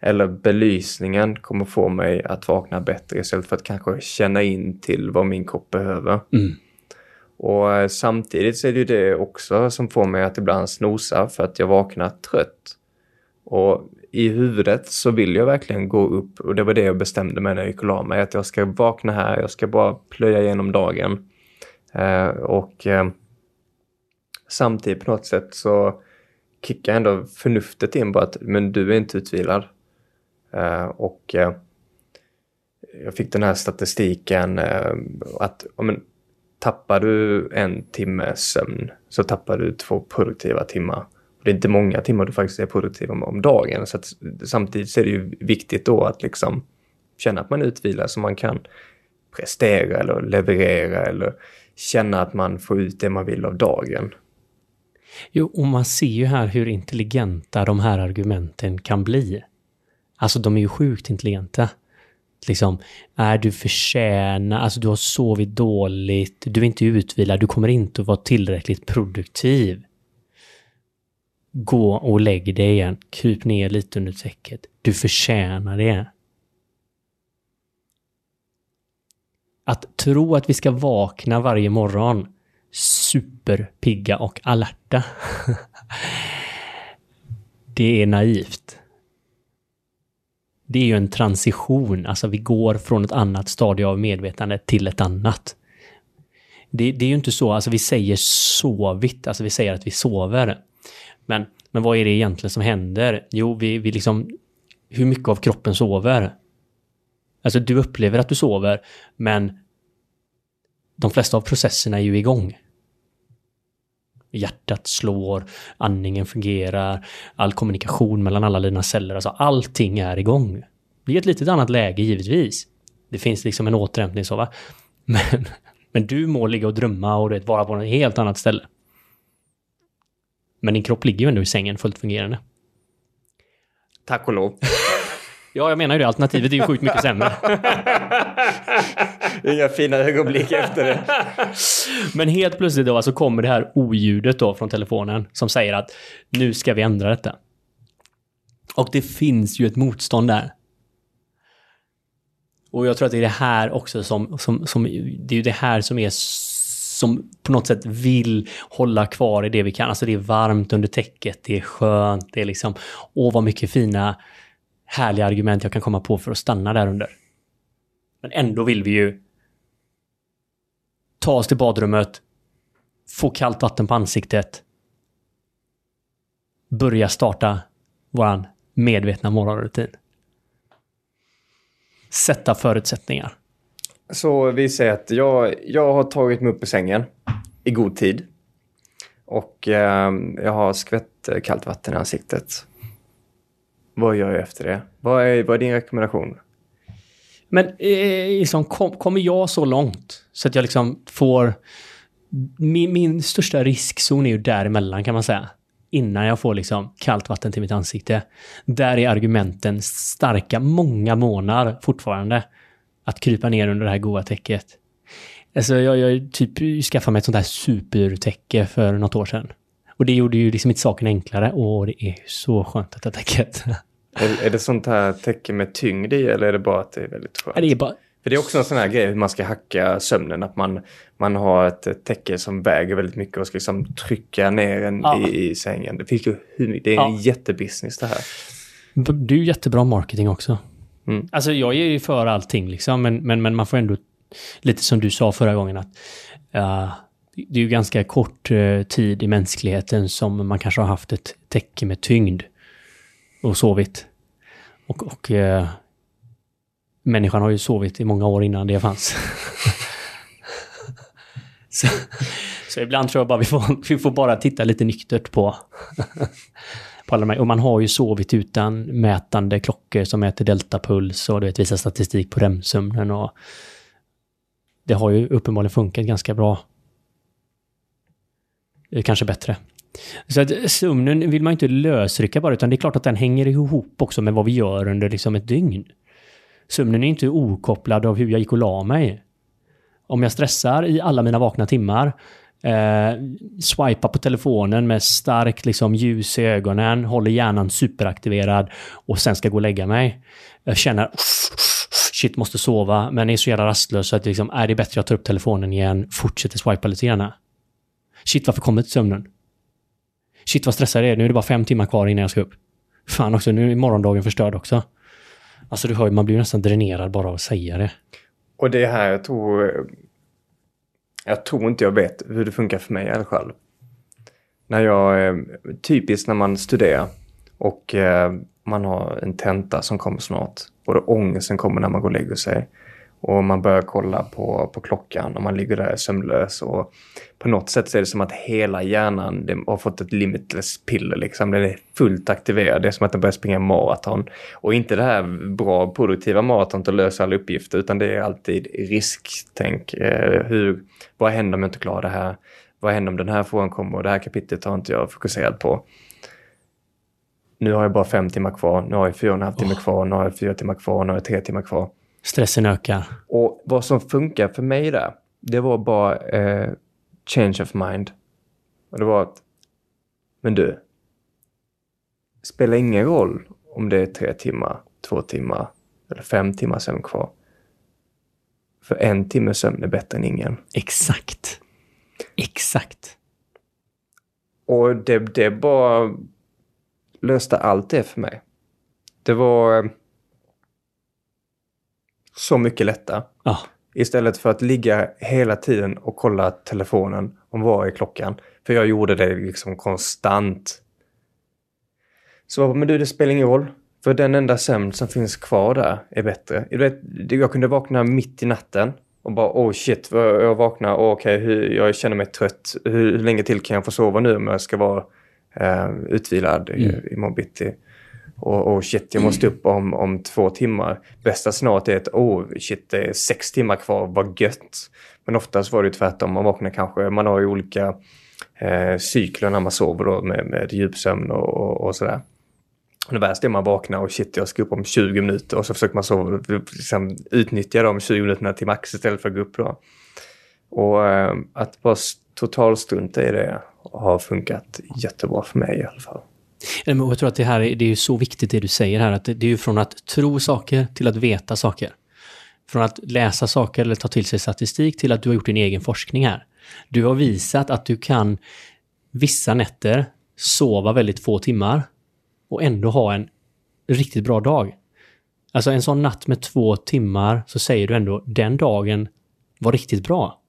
Eller belysningen kommer få mig att vakna bättre istället för att kanske känna in till vad min kropp behöver. Mm. Och eh, samtidigt så är det ju det också som får mig att ibland snosa för att jag vaknar trött. Och i huvudet så vill jag verkligen gå upp och det var det jag bestämde mig när jag gick och la mig. Att jag ska vakna här, jag ska bara plöja igenom dagen. Eh, och eh, samtidigt på något sätt så kickar ändå förnuftet in på att men du är inte utvilad. Eh, och eh, jag fick den här statistiken eh, att men, tappar du en timme sömn så tappar du två produktiva timmar det är inte många timmar du faktiskt är produktiv om, om dagen. Så att, samtidigt så är det ju viktigt då att liksom känna att man är utvilad så man kan prestera eller leverera eller känna att man får ut det man vill av dagen. Jo, och man ser ju här hur intelligenta de här argumenten kan bli. Alltså de är ju sjukt intelligenta. Liksom, är du förtjänar, alltså du har sovit dåligt, du är inte utvilad, du kommer inte att vara tillräckligt produktiv. Gå och lägg dig igen. Kryp ner lite under täcket. Du förtjänar det. Att tro att vi ska vakna varje morgon superpigga och alerta. det är naivt. Det är ju en transition, alltså vi går från ett annat stadie av medvetande till ett annat. Det, det är ju inte så, alltså vi säger sovit, alltså vi säger att vi sover. Men, men vad är det egentligen som händer? Jo, vi, vi liksom... Hur mycket av kroppen sover? Alltså, du upplever att du sover, men de flesta av processerna är ju igång. Hjärtat slår, andningen fungerar, all kommunikation mellan alla dina celler, alltså allting är igång. Det är ett litet annat läge givetvis. Det finns liksom en återhämtning så va. Men, Men du må ligga och drömma och du vet, vara på ett helt annat ställe. Men din kropp ligger ju ändå i sängen fullt fungerande. Tack och lov. Ja, jag menar ju det. Alternativet är ju sjukt mycket sämre. Inga fina ögonblick efter det. Men helt plötsligt då så kommer det här oljudet då från telefonen som säger att nu ska vi ändra detta. Och det finns ju ett motstånd där. Och jag tror att det är det här också som, som, som det är ju det här som är som på något sätt vill hålla kvar i det vi kan. Alltså det är varmt under täcket, det är skönt, det är liksom, åh vad mycket fina härliga argument jag kan komma på för att stanna där under. Men ändå vill vi ju ta oss till badrummet, få kallt vatten på ansiktet, börja starta våran medvetna morgonrutin. Sätta förutsättningar. Så vi säger att jag, jag har tagit mig upp ur sängen i god tid. Och eh, jag har skvätt eh, kallt vatten i ansiktet. Vad gör jag efter det? Vad är, vad är din rekommendation? Men eh, eh, liksom, kom, kommer jag så långt så att jag liksom får... Min, min största riskzon är ju däremellan kan man säga. Innan jag får liksom kallt vatten till mitt ansikte. Där är argumenten starka många månader fortfarande. Att krypa ner under det här goa täcket. Alltså jag, jag typ skaffade mig ett sånt här supertäcke för något år sedan. Och det gjorde ju liksom inte saken enklare. Och det är så skönt att ha täcket. Är, är det sånt här täcke med tyngd i eller är det bara att det är väldigt skönt? Ja, det är bara... För det är också en sån här grej hur man ska hacka sömnen. Att man, man har ett täcke som väger väldigt mycket och ska liksom trycka ner en Ja. i, i sängen. Det, finns ju, det är Ja. en jättebusiness det här. Du är jättebra marketing också. Mm. Alltså jag är ju för allting liksom, men, men, men man får ändå, lite som du sa förra gången, att uh, det är ju ganska kort uh, tid i mänskligheten som man kanske har haft ett täcke med tyngd och sovit. Och, och uh, människan har ju sovit i många år innan det fanns. så, så ibland tror jag bara vi får, vi får bara titta lite nyktert på på alla de här. Och man har ju sovit utan mätande klockor som mäter deltapuls och du vet, visar statistik på REM-sömnen. Och det har ju uppenbarligen funkat ganska bra. Eh, kanske bättre. Så att sömnen vill man ju inte lösrycka bara, utan det är klart att den hänger ihop också med vad vi gör under liksom ett dygn. Sömnen är inte okopplad av hur jag gick och la mig. Om jag stressar i alla mina vakna timmar, eh, swipar på telefonen med starkt liksom, ljus i ögonen, håller hjärnan superaktiverad och sen ska gå och lägga mig. Jag känner shit, måste sova, men är så jävla rastlös så att liksom, är det bättre jag tar upp telefonen igen, fortsätter swipa lite grann. Shit, varför kommer inte sömnen? Shit, vad stressad jag är. Nu är det bara fem timmar kvar innan jag ska upp. Fan också, nu är morgondagen förstörd också. Alltså du hör ju, man blir ju nästan dränerad bara av att säga det. Och det är här jag tror... Jag tror inte jag vet hur det funkar för mig i alla fall. När jag... Eh, typiskt när man studerar och eh, man har en tenta som kommer snart. Och då ångesten kommer när man går och lägger sig. Och man börjar kolla på, på klockan och man ligger där sömnlös. Och på något sätt så är det som att hela hjärnan har fått ett limitless piller. Liksom. Den är fullt aktiverad. Det är som att den börjar springa maraton. Och inte det här bra produktiva maraton att lösa alla uppgifter utan det är alltid risktänk. Eh, hur, vad händer om jag inte klarar det här? Vad händer om den här frågan kommer och det här kapitlet har inte jag fokuserat på? Nu har jag bara fem timmar kvar, nu har jag fyra och en halv timme kvar, nu har jag fyra timmar kvar, nu har jag tre timmar kvar. Stressen ökar. Och vad som funkar för mig där, det var bara eh, change of mind. Och det var att, men du, spelar ingen roll om det är tre timmar, två timmar eller fem timmar sömn kvar. För en timme sömn är bättre än ingen. Exakt. Exakt. Och det, det bara löste allt det för mig. Det var eh, så mycket lättare. Ja. Istället för att ligga hela tiden och kolla telefonen om vad är klockan. För jag gjorde det liksom konstant. Så jag men du, det spelar ingen roll. För den enda sömn som finns kvar där är bättre. Du vet, Jag kunde vakna mitt i natten och bara, oh shit, jag vaknar, oh, okej, hur- jag känner mig trött. Hur, hur länge till kan jag få sova nu om jag ska vara eh, utvilad i- Mm. imorgon bitti? Och, och shit, jag måste upp om, om två timmar. Bästa scenariot är att oh shit, det är sex timmar kvar, vad gött. Men oftast var det tvärtom, man vaknar kanske, man har ju olika eh, cykler när man sover då med, med djupsömn och, och, och sådär. Det värsta är man vaknar och shit, jag ska upp om 20 minuter och så försöker man sova, liksom, utnyttja de 20 minuterna till max istället för att gå upp då. Och eh, att bara totalstrunta i det har funkat jättebra för mig i alla fall. Jag tror att det här är, det är så viktigt det du säger här, att det är ju från att tro saker till att veta saker. Från att läsa saker eller ta till sig statistik till att du har gjort din egen forskning här. Du har visat att du kan vissa nätter sova väldigt få timmar och ändå ha en riktigt bra dag. Alltså en sån natt med två timmar så säger du ändå den dagen var riktigt bra.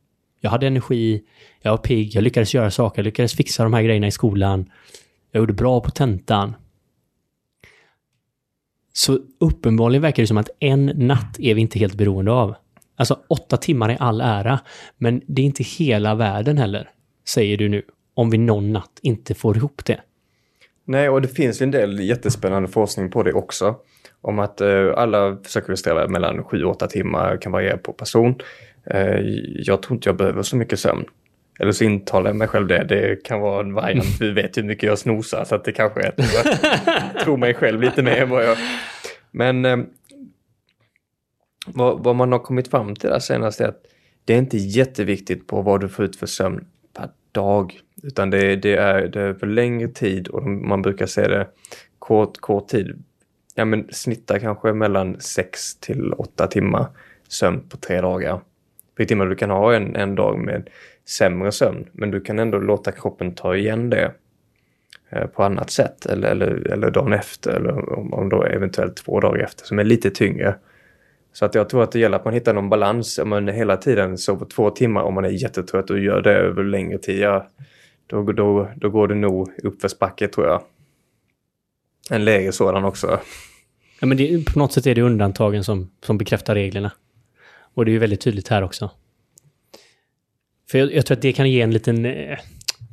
Jag hade energi, jag var pigg, jag lyckades göra saker, jag lyckades fixa de här grejerna i skolan. Jag gjorde bra på tentan. Så uppenbarligen verkar det som att en natt är vi inte helt beroende av. Alltså åtta timmar i all ära, men det är inte hela världen heller, säger du nu, om vi någon natt inte får ihop det. Nej, och det finns ju en del jättespännande forskning på det också. Om att eh, alla försöker sträva mellan 7-8 timmar, kan variera på person. Eh, jag tror inte jag behöver så mycket sömn. Eller så intalar jag mig själv det. Det kan vara en variant. Vi vet ju hur mycket jag snosar så att det kanske är att jag tror mig själv lite mer än vad jag... Men eh, vad, vad, man har kommit fram till där senast är att det är inte jätteviktigt på vad du får ut för sömn per dag. Utan det, det är, det är för längre tid och man brukar säga det kort, kort tid. Ja men snittar kanske mellan 6 till 8 timmar sömn på tre dagar. För timmar du kan ha en, en dag med sämre sömn men du kan ändå låta kroppen ta igen det eh, på annat sätt eller, eller, eller dagen efter eller om, om då eventuellt två dagar efter som är lite tyngre. Så att jag tror att det gäller att man hittar någon balans. Om man hela tiden sover två timmar om man är jättetrött och gör det över längre tid, ja, då, då, då går det nog uppförsbacke tror jag. En lägre sådan också. Ja, men det, på något sätt är det undantagen som, som bekräftar reglerna. Och det är ju väldigt tydligt här också. För jag, jag tror att det kan ge en liten... Eh,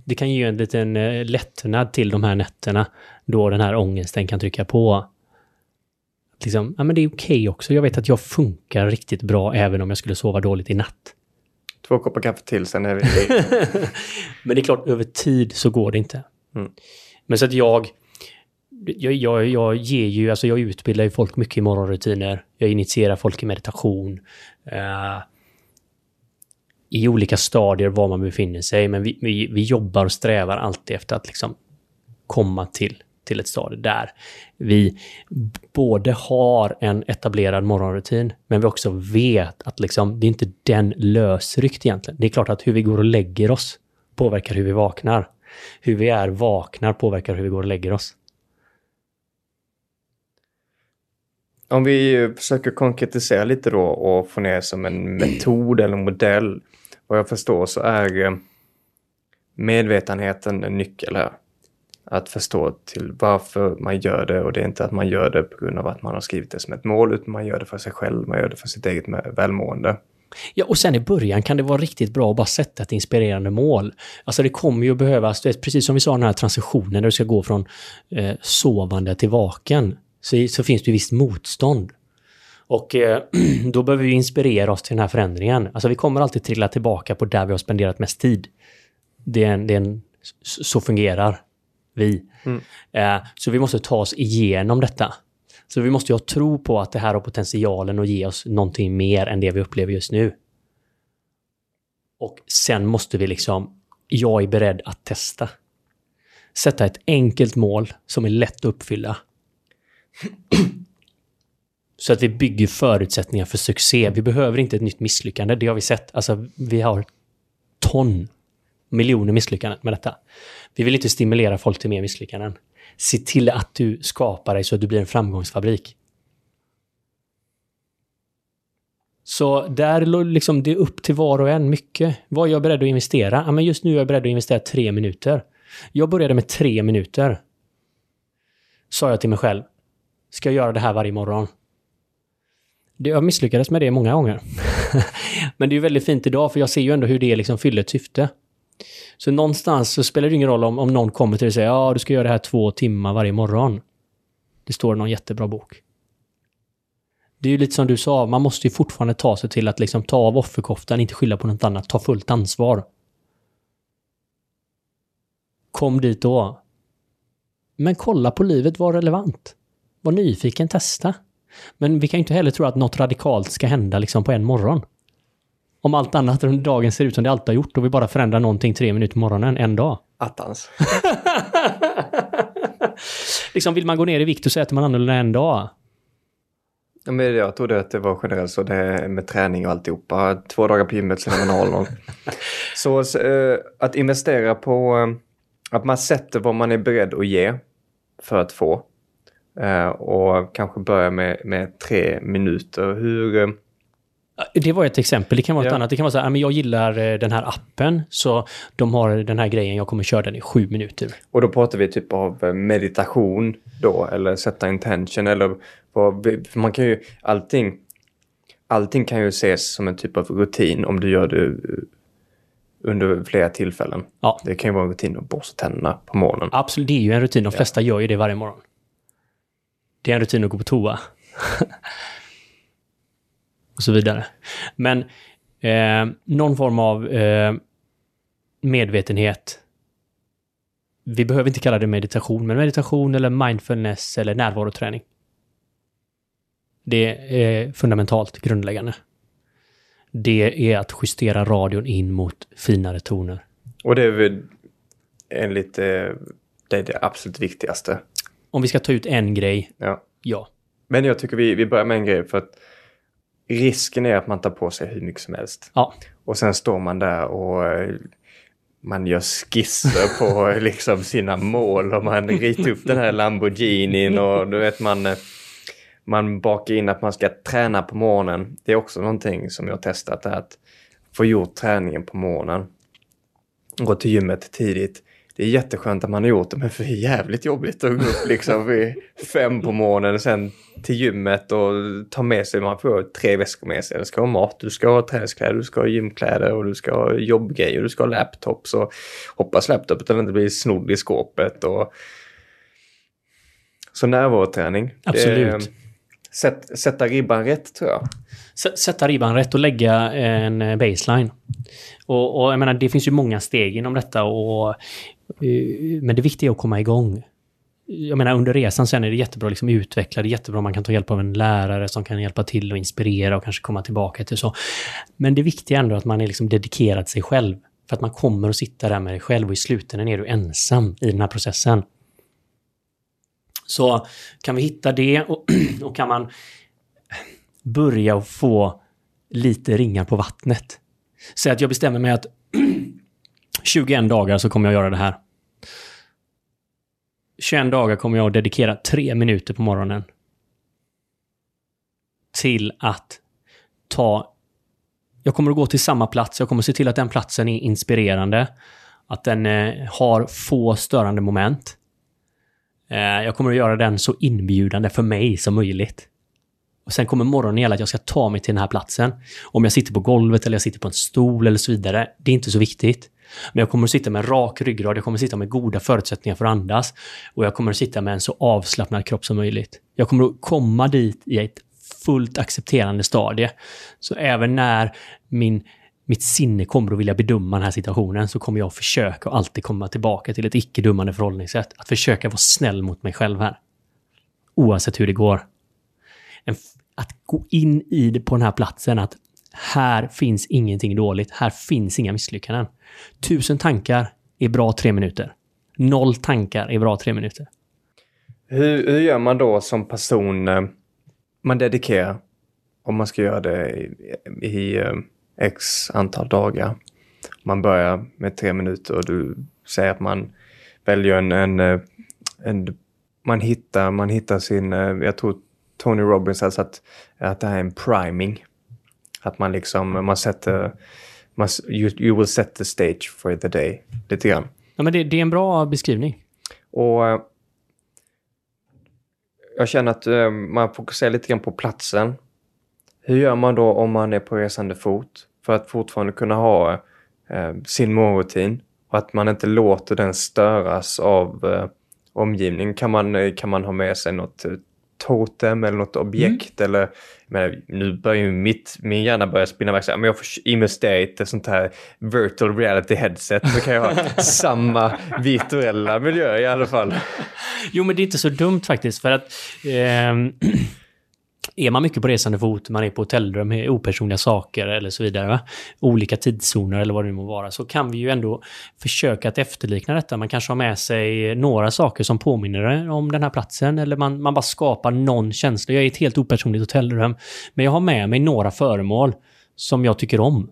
det kan ge en liten eh, lättnad till de här nätterna då den här ångesten kan trycka på liksom, ja men det är okej okay också. Jag vet att jag funkar riktigt bra även om jag skulle sova dåligt i natt. Två koppar kaffe till, sen är vi Men det är klart, över tid så går det inte. Mm. Men så att jag, jag, jag, jag ger ju, alltså jag utbildar ju folk mycket i morgonrutiner. Jag initierar folk i meditation. Uh, i olika stadier var man befinner sig, men vi, vi, vi jobbar och strävar alltid efter att liksom komma till till ett stadie där vi både har en etablerad morgonrutin, men vi också vet att liksom, det är inte den lösryckt egentligen. Det är klart att hur vi går och lägger oss påverkar hur vi vaknar. Hur vi är vaknar påverkar hur vi går och lägger oss. Om vi försöker konkretisera lite då och få ner som en metod eller modell. Vad jag förstår så är eh, medvetenheten en nyckel här att förstå till varför man gör det och det är inte att man gör det på grund av att man har skrivit det som ett mål utan man gör det för sig själv, man gör det för sitt eget välmående. Ja, och sen i början kan det vara riktigt bra att bara sätta ett inspirerande mål. Alltså det kommer ju att behövas, vet, precis som vi sa den här transitionen där du ska gå från eh, sovande till vaken, så, så finns det ju visst motstånd. Och eh, då behöver vi inspirera oss till den här förändringen. Alltså vi kommer alltid trilla tillbaka på där vi har spenderat mest tid. Det är en, det är en, så fungerar vi. Mm. Eh, så vi måste ta oss igenom detta. Så vi måste ju ha tro på att det här har potentialen att ge oss någonting mer än det vi upplever just nu. Och sen måste vi liksom, jag är beredd att testa. Sätta ett enkelt mål som är lätt att uppfylla. Så att vi bygger förutsättningar för succé. Vi behöver inte ett nytt misslyckande, det har vi sett. Alltså, vi har ton, miljoner misslyckanden med detta. Vi vill inte stimulera folk till mer misslyckanden. Se till att du skapar dig så att du blir en framgångsfabrik. Så där liksom, det är upp till var och en mycket. Vad är jag beredd att investera? Ja, men just nu är jag beredd att investera tre minuter. Jag började med tre minuter. Sa jag till mig själv. Ska jag göra det här varje morgon? Jag misslyckades med det många gånger. men det är väldigt fint idag för jag ser ju ändå hur det liksom fyller ett syfte. Så någonstans så spelar det ingen roll om, om någon kommer till dig och säger ja, du ska göra det här två timmar varje morgon. Det står i någon jättebra bok. Det är ju lite som du sa, man måste ju fortfarande ta sig till att liksom ta av offerkoftan, inte skylla på något annat, ta fullt ansvar. Kom dit då. Men kolla på livet, var relevant. Var nyfiken, testa. Men vi kan ju inte heller tro att något radikalt ska hända liksom på en morgon. Om allt annat under dagen ser ut som det alltid har gjort och vi bara förändrar någonting tre minuter på morgonen en dag. Attans. liksom vill man gå ner i vikt och så äter man annorlunda en dag. Ja, men jag trodde att det var generellt så det är med träning och alltihopa. Två dagar på gymmet sen är man noll noll. Så eh, att investera på eh, att man sätter vad man är beredd att ge för att få. Eh, och kanske börja med, med tre minuter. Hur... eh, Det var ett exempel. Det kan vara ett Ja. annat. Det kan vara så här, "Ja, men jag gillar eh, den här appen, så de har den här grejen, jag kommer köra den i sju minuter. Och då pratar vi typ av meditation då, eller sätta intention, eller vad, man kan ju, allting, allting kan ju ses som en typ av rutin om du gör det under flera tillfällen. Ja. Det kan ju vara en rutin att borsta tänderna på morgonen. Absolut, det är ju en rutin. De flesta gör ju det varje morgon. Det är en rutin att gå på toa. och så vidare. Men eh, någon form av eh, medvetenhet. Vi behöver inte kalla det meditation, men meditation eller mindfulness eller närvaroträning. Det är fundamentalt grundläggande. Det är att justera radion in mot finare toner. Och det är väl enligt, eh, det är det absolut viktigaste. Om vi ska ta ut en grej, Ja. ja. Men jag tycker vi, vi börjar med en grej för att risken är att man tar på sig hur mycket som helst. Ja, Och sen står man där och eh, man gör skisser på liksom sina mål och man ritar upp den här Lamborghinin och du vet man, eh, man bakar in att man ska träna på morgonen. Det är också någonting som jag har testat, att få gjort träningen på morgonen. Gå till gymmet tidigt. Det är jätteskönt att man har gjort det, men för det är jävligt jobbigt att gå upp liksom vid fem på morgonen och sen till gymmet och ta med sig, man får tre väskor med sig. Du ska ha mat, du ska ha träningskläder, du ska ha gymkläder och du ska ha jobbgrejer, du ska ha laptops och hoppas laptopen inte blir snodd i skåpet. Och... Så närvaroträning. det är- Absolut. Sätt, sätta ribban rätt tror jag. S- sätta ribban rätt och lägga en eh, baseline. Och, och jag menar, det finns ju många steg inom detta och... Eh, men det viktiga är att komma igång. Jag menar, under resan sen är det jättebra liksom att liksom utveckla, det är jättebra om man kan ta hjälp av en lärare som kan hjälpa till och inspirera och kanske komma tillbaka till så. Men det viktiga är ändå att man är liksom dedikerad sig själv. För att man kommer att sitta där med dig själv och i slutändan är du ensam i den här processen. Så kan vi hitta det och, och kan man börja att få lite ringar på vattnet. Säg att jag bestämmer mig att 21 dagar så kommer jag göra det här. 21 dagar kommer jag att dedikera tre minuter på morgonen till att ta... Jag kommer att gå till samma plats. Jag kommer att se till att den platsen är inspirerande. Att den eh, har få störande moment. Eh, jag kommer att göra den så inbjudande för mig som möjligt. Och sen kommer morgonen gälla att jag ska ta mig till den här platsen. Om jag sitter på golvet eller jag sitter på en stol eller så vidare, det är inte så viktigt. Men jag kommer att sitta med en rak ryggrad, jag kommer att sitta med goda förutsättningar för att andas. Och jag kommer att sitta med en så avslappnad kropp som möjligt. Jag kommer att komma dit i ett fullt accepterande stadie. Så även när min, mitt sinne kommer att vilja bedöma den här situationen så kommer jag försöka att alltid komma tillbaka till ett icke-dummande förhållningssätt. Att försöka vara snäll mot mig själv här. Oavsett hur det går en, att gå in i det på den här platsen att här finns ingenting dåligt, här finns inga misslyckanden. Tusen tankar är bra tre minuter. Noll tankar är bra tre minuter. Hur, hur gör man då som person? Eh, man dedikerar om man ska göra det i, i eh, x antal dagar. Man börjar med tre minuter och du säger att man väljer en, en, eh, en man hittar, man hittar sin, eh, jag tror Tony Robbins har sagt att det här är en priming. Att man liksom, man sätter, man, you, you will set the stage for the day. Lite grann. Ja, men det, det är en bra beskrivning. Och eh, jag känner att man fokuserar lite grann på platsen. Hur gör man då om man är på resande fot för att fortfarande kunna ha eh, sin morgonrutin och att man inte låter den störas av, eh, omgivning. Kan man, eh, kan man ha med sig något eh, totem eller något objekt Mm. eller men nu börjar ju mitt, min hjärna börja spinna iväg men jag får investera i ett sånt här virtual reality headset så kan jag ha samma virtuella miljö i alla fall. Jo, men det är inte så dumt faktiskt för att ehm, är man mycket på resande fot, man är på hotellrum med opersonliga saker eller så vidare, va? olika tidszoner eller vad det nu må vara, så kan vi ju ändå försöka att efterlikna detta. Man kanske har med sig några saker som påminner om den här platsen eller man, man bara skapar någon känsla. Jag är i ett helt opersonligt hotellrum, men jag har med mig några föremål som jag tycker om.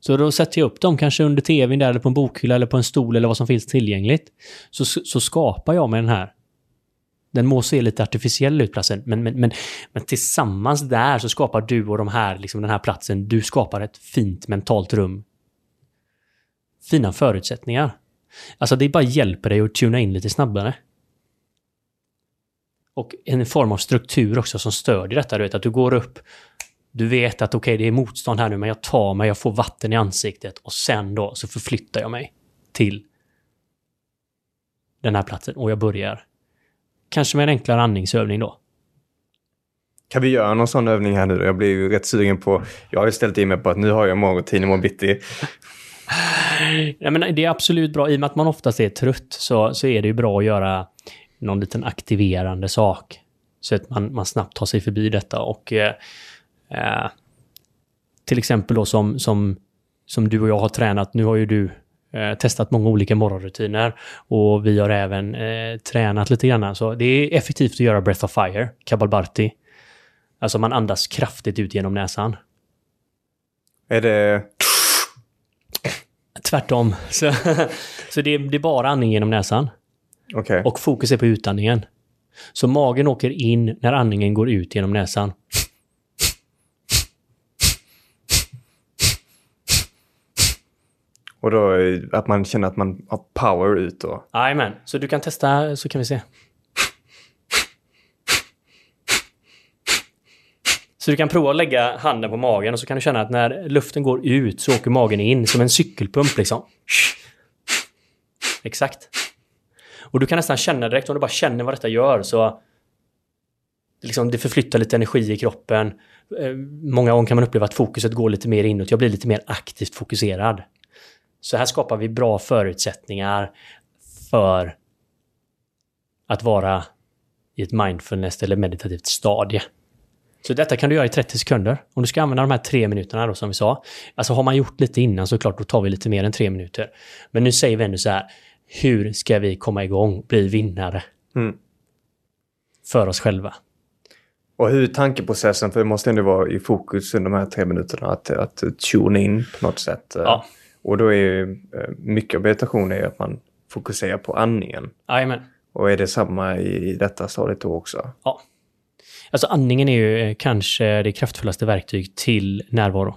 Så då sätter jag upp dem kanske under tvn där eller på en bokhylla eller på en stol eller vad som finns tillgängligt. Så, så skapar jag med den här. Den må se lite artificiell ut platsen, men, men, men, men tillsammans där så skapar du och de här, liksom den här platsen, du skapar ett fint mentalt rum. Fina förutsättningar. Alltså det bara hjälper dig att tuna in lite snabbare. Och en form av struktur också som stödjer detta. Du vet att du går upp, du vet att okej, okay, det är motstånd här nu, men jag tar mig, jag får vatten i ansiktet och sen då så förflyttar jag mig till den här platsen och jag börjar. Kanske med en enklare andningsövning då. Kan vi göra någon sån övning här nu? Jag blir ju rätt sugen på, jag har ju ställt in mig på att nu har jag morgonrutin imorgon bitti. Ja, men det är absolut bra. I och med att man oftast är trött så, så är det ju bra att göra någon liten aktiverande sak. Så att man, man snabbt tar sig förbi detta och eh, eh, till exempel då som, som, som du och jag har tränat. Nu har ju du eh, testat många olika morgonrutiner och vi har även eh, tränat lite grann. Så det är effektivt att göra Breath of Fire, Kabalbarti. Alltså man andas kraftigt ut genom näsan. Är det... Tvärtom. Så, så det, är, det är bara andning genom näsan. Okay. Och fokus är på utandningen. Så magen åker in när andningen går ut genom näsan. Och då eh, att man känner att man har power ut då? Jajamän, så du kan testa så kan vi se. Så du kan prova att lägga handen på magen och så kan du känna att när luften går ut så åker magen in som en cykelpump liksom. Exakt. Och du kan nästan känna direkt, om du bara känner vad detta gör så... Liksom, det förflyttar lite energi i kroppen. Eh, många gånger kan man uppleva att fokuset går lite mer inåt. Jag blir lite mer aktivt fokuserad. Så här skapar vi bra förutsättningar för att vara i ett mindfulness eller meditativt stadie. Så detta kan du göra i 30 sekunder. Om du ska använda de här tre minuterna då som vi sa. Alltså har man gjort lite innan så klart då tar vi lite mer än tre minuter. Men nu säger vi ändå så här. Hur ska vi komma igång, bli vinnare? Mm. För oss själva. Och hur tankeprocessen? För det måste ändå vara i fokus under de här tre minuterna. Att, att tuna in på något sätt. Ja. Och då är ju mycket av meditation är att man fokuserar på andningen. Jajamän. Och är det samma i detta stadiet då också? Ja. Alltså andningen är ju kanske det kraftfullaste verktyg till närvaro.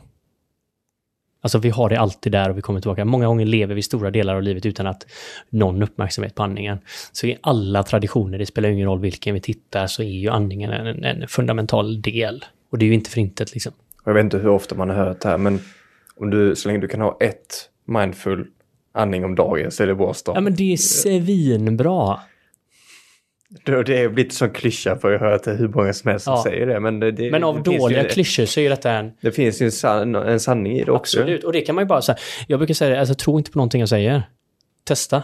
Alltså vi har det alltid där och vi kommer tillbaka. Många gånger lever vi stora delar av livet utan att någon uppmärksamhet på andningen. Så i alla traditioner, det spelar ingen roll vilken vi tittar, så är ju andningen en, en fundamental del. Och det är ju inte för intet liksom. Jag vet inte hur ofta man har hört det här, men om du, så länge du kan ha ett mindful andning om dagen så är det bra start. Ja men det är svinbra. Det har blivit sån klyscha för jag har hört hur många som helst som Ja. säger det. Men, det, Men av det dåliga klyschor så är detta en... Det finns ju en, san, en sanning i det också. Absolut, och det kan man ju bara säga. Jag brukar säga det, alltså tro inte på någonting jag säger. Testa.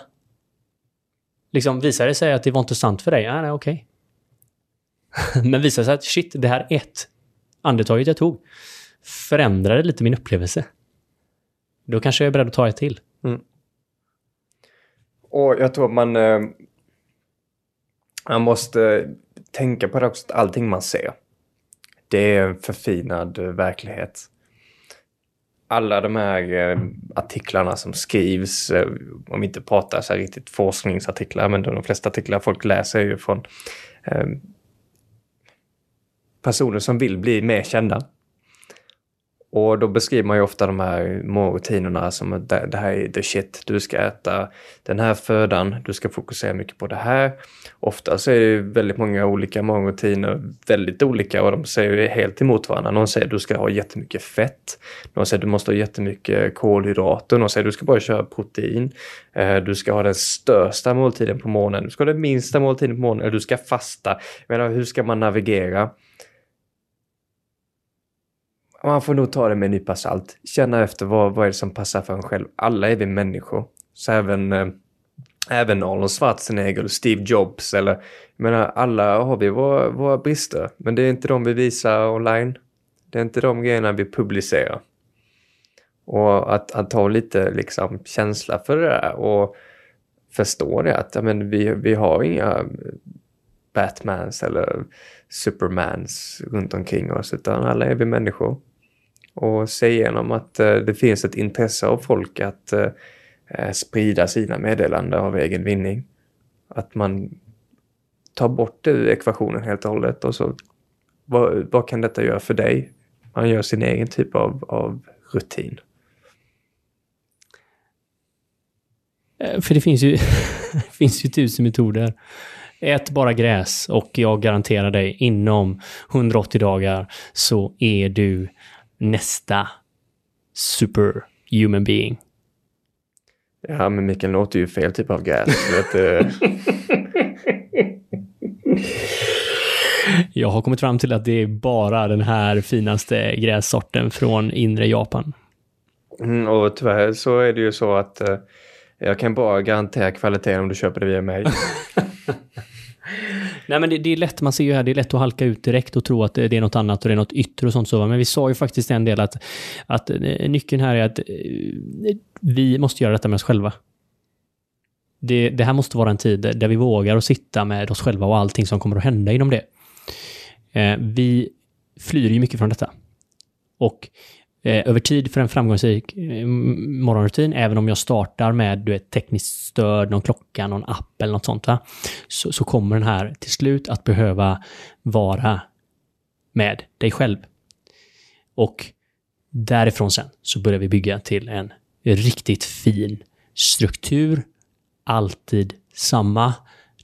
Liksom visar det sig att det var inte sant för dig, ja, nej okej. Men visar det sig att shit, det här ett andetaget jag tog förändrade lite min upplevelse. Då kanske jag är beredd att ta ett till. Mm. Och jag tror att man, eh, man måste tänka på det också, att allting man ser, det är en förfinad eh, verklighet. Alla de här eh, artiklarna som skrivs, eh, om vi inte pratar så här riktigt forskningsartiklar, men de flesta artiklar folk läser är ju från eh, personer som vill bli mer kända. Och då beskriver man ju ofta de här morgonrutinerna som att det, här är the shit. Du ska äta den här födan, du ska fokusera mycket på det här. Ofta så är det väldigt många olika morgonrutiner, väldigt olika och de säger ju helt emot varandra. Någon säger att du ska ha jättemycket fett. Någon säger att du måste ha jättemycket kolhydrater. Någon säger att du ska bara köra protein. Eh, du ska ha den största måltiden på morgonen. Du ska ha den minsta måltiden på morgonen. Eller du ska fasta. Jag menar, hur ska man navigera? Man får nog ta det med en nypa salt. Känna efter vad, vad är det som passar för en själv. Alla är vi människor. Så även, eh, även Arnold Schwarzenegger Steve Jobs eller jag menar, alla har vi våra, våra brister. Men det är inte de vi visar online. Det är inte de grejerna vi publicerar. Och att, att ha lite liksom känsla för det där och förstå det att men, vi, vi har inga Batmans eller Supermans runt omkring oss utan alla är vi människor och se igenom att eh, det finns ett intresse av folk att eh, eh, sprida sina meddelanden av egen vinning. Att man tar bort det ur ekvationen helt och hållet och så vad, vad kan detta göra för dig? Man gör sin egen typ av, av rutin. För det finns ju, Det finns ju tusen metoder. Ät bara gräs och jag garanterar dig inom 180 dagar så är du nästa superhuman being. Ja, men Mikael låter ju fel typ av gräs. Eh. Jag har kommit fram till att det är bara den här finaste grässorten från inre Japan. Mm, och tyvärr så är det ju så att eh, jag kan bara garantera kvaliteten om du köper det via mig. Nej men det, det, är lätt, man ser ju här, det är lätt att halka ut direkt och tro att det är något annat och det är något yttre och sånt så. Men vi sa ju faktiskt en del att, att eh, nyckeln här är att eh, vi måste göra detta med oss själva. Det, det här måste vara en tid där vi vågar att sitta med oss själva och allting som kommer att hända inom det. Eh, vi flyr ju mycket från detta. Och eh, över tid för en framgångsrik eh, morgonrutin, även om jag startar med du vet, tekniskt stöd, någon klocka, någon app eller något sånt, va? Så, så kommer den här till slut att behöva vara med dig själv. Och därifrån sen så börjar vi bygga till en riktigt fin struktur. Alltid samma.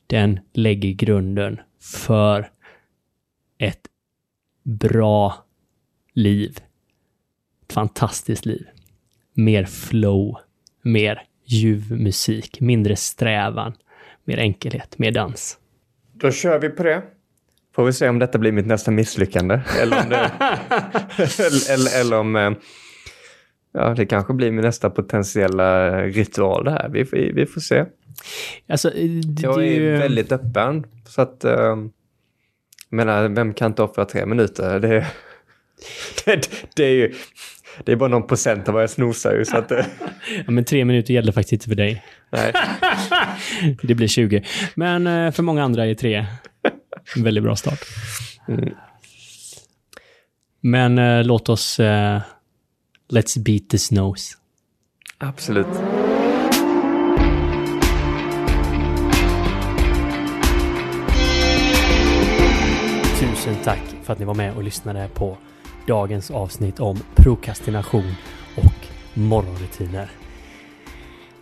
Den lägger grunden för ett bra liv fantastiskt liv. Mer flow, mer ljuv musik, mindre strävan, mer enkelhet, mer dans. Då kör vi på det. Får vi se om detta blir mitt nästa misslyckande. Eller om det, eller, eller, eller, om eh, ja, det kanske blir min nästa potentiella ritual det här. Vi, vi, vi får se. Alltså, det, jag är ju... väldigt öppen. Så att, äh, menar, vem kan inte offra tre minuter? Det, det, det är ju det är bara någon procent av vad jag snosar ju. Så att, ja, men tre minuter gäller faktiskt inte för dig. Nej. det blir 20. Men eh, för många andra är tre en väldigt bra start. Mm. Men uh, låt oss... Uh, let's beat the snows. Absolut. Tusen tack för att ni var med och lyssnade på dagens avsnitt om prokrastination och morgonrutiner.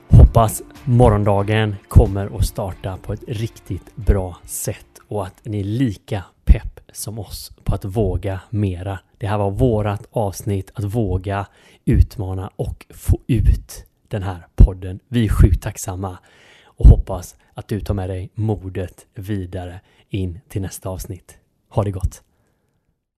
Hoppas morgondagen kommer att starta på ett riktigt bra sätt och att ni är lika pepp som oss på att våga mera. Det här var vårat avsnitt att våga utmana och få ut den här podden. Vi är sjukt tacksamma och hoppas att du tar med dig modet vidare in till nästa avsnitt. Ha det gott!